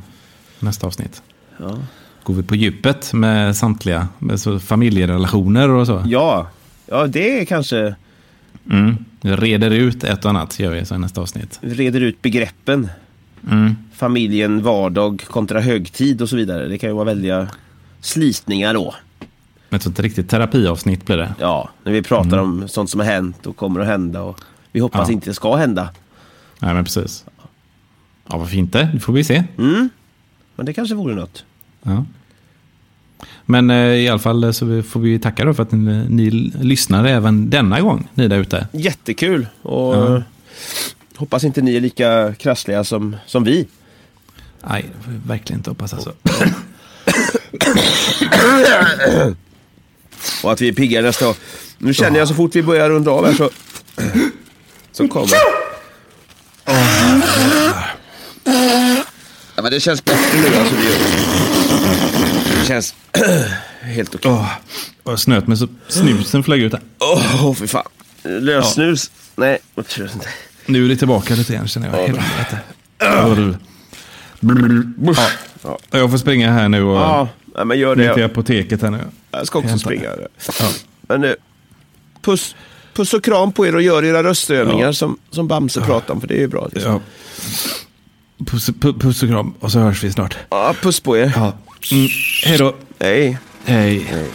nästa avsnitt. Ja, Går vi på djupet med samtliga med så familjerelationer och så. ja, ja det är kanske... Mm. Vi reder ut ett och annat gör vi så i nästa avsnitt. Vi reder ut begreppen. Mm. Familjen, vardag kontra högtid och så vidare. Det kan ju vara väldiga slitningar då. Ett sånt riktigt terapiavsnitt blir det. Ja, när vi pratar om sånt som har hänt och kommer att hända och vi hoppas Ja. inte ska hända. Nej, men precis. Ja, varför inte? Det får vi se. Mm. Men det kanske vore något. Ja. Men eh, i alla fall så vi- får vi tacka då för att ni, ni lyssnade även denna gång, ni där ute. Jättekul och Ja. eh, hoppas inte ni är lika krassliga som, som vi. Nej, verkligen inte hoppas alltså. Och att vi är pigga nästa år. Nu känner jag så fort vi börjar runda av här så... Så kommer... Ja, men det känns bättre nu alltså. Det, gör känns helt okej. Åh, och jag snöt mig så snusen flög ut här. Åh, oh, fy fan. Lössnus? Nej, jag tror inte. Nu är det tillbaka lite igen känner jag. Helvete. Ja. Jag får springa här nu och Ja, nej, men gör ner till det. apoteket här nu. Jag ska också Hämta springa. Ja. Men nu, puss, puss och kram på er och gör era röstövningar Ja. som, som Bamse pratade om, för det är ju bra. Liksom. Ja. Puss, pu- puss och kram och så hörs vi snart. Ja, puss på er. Ja. Mm, hej då. Hej. Hej. hej.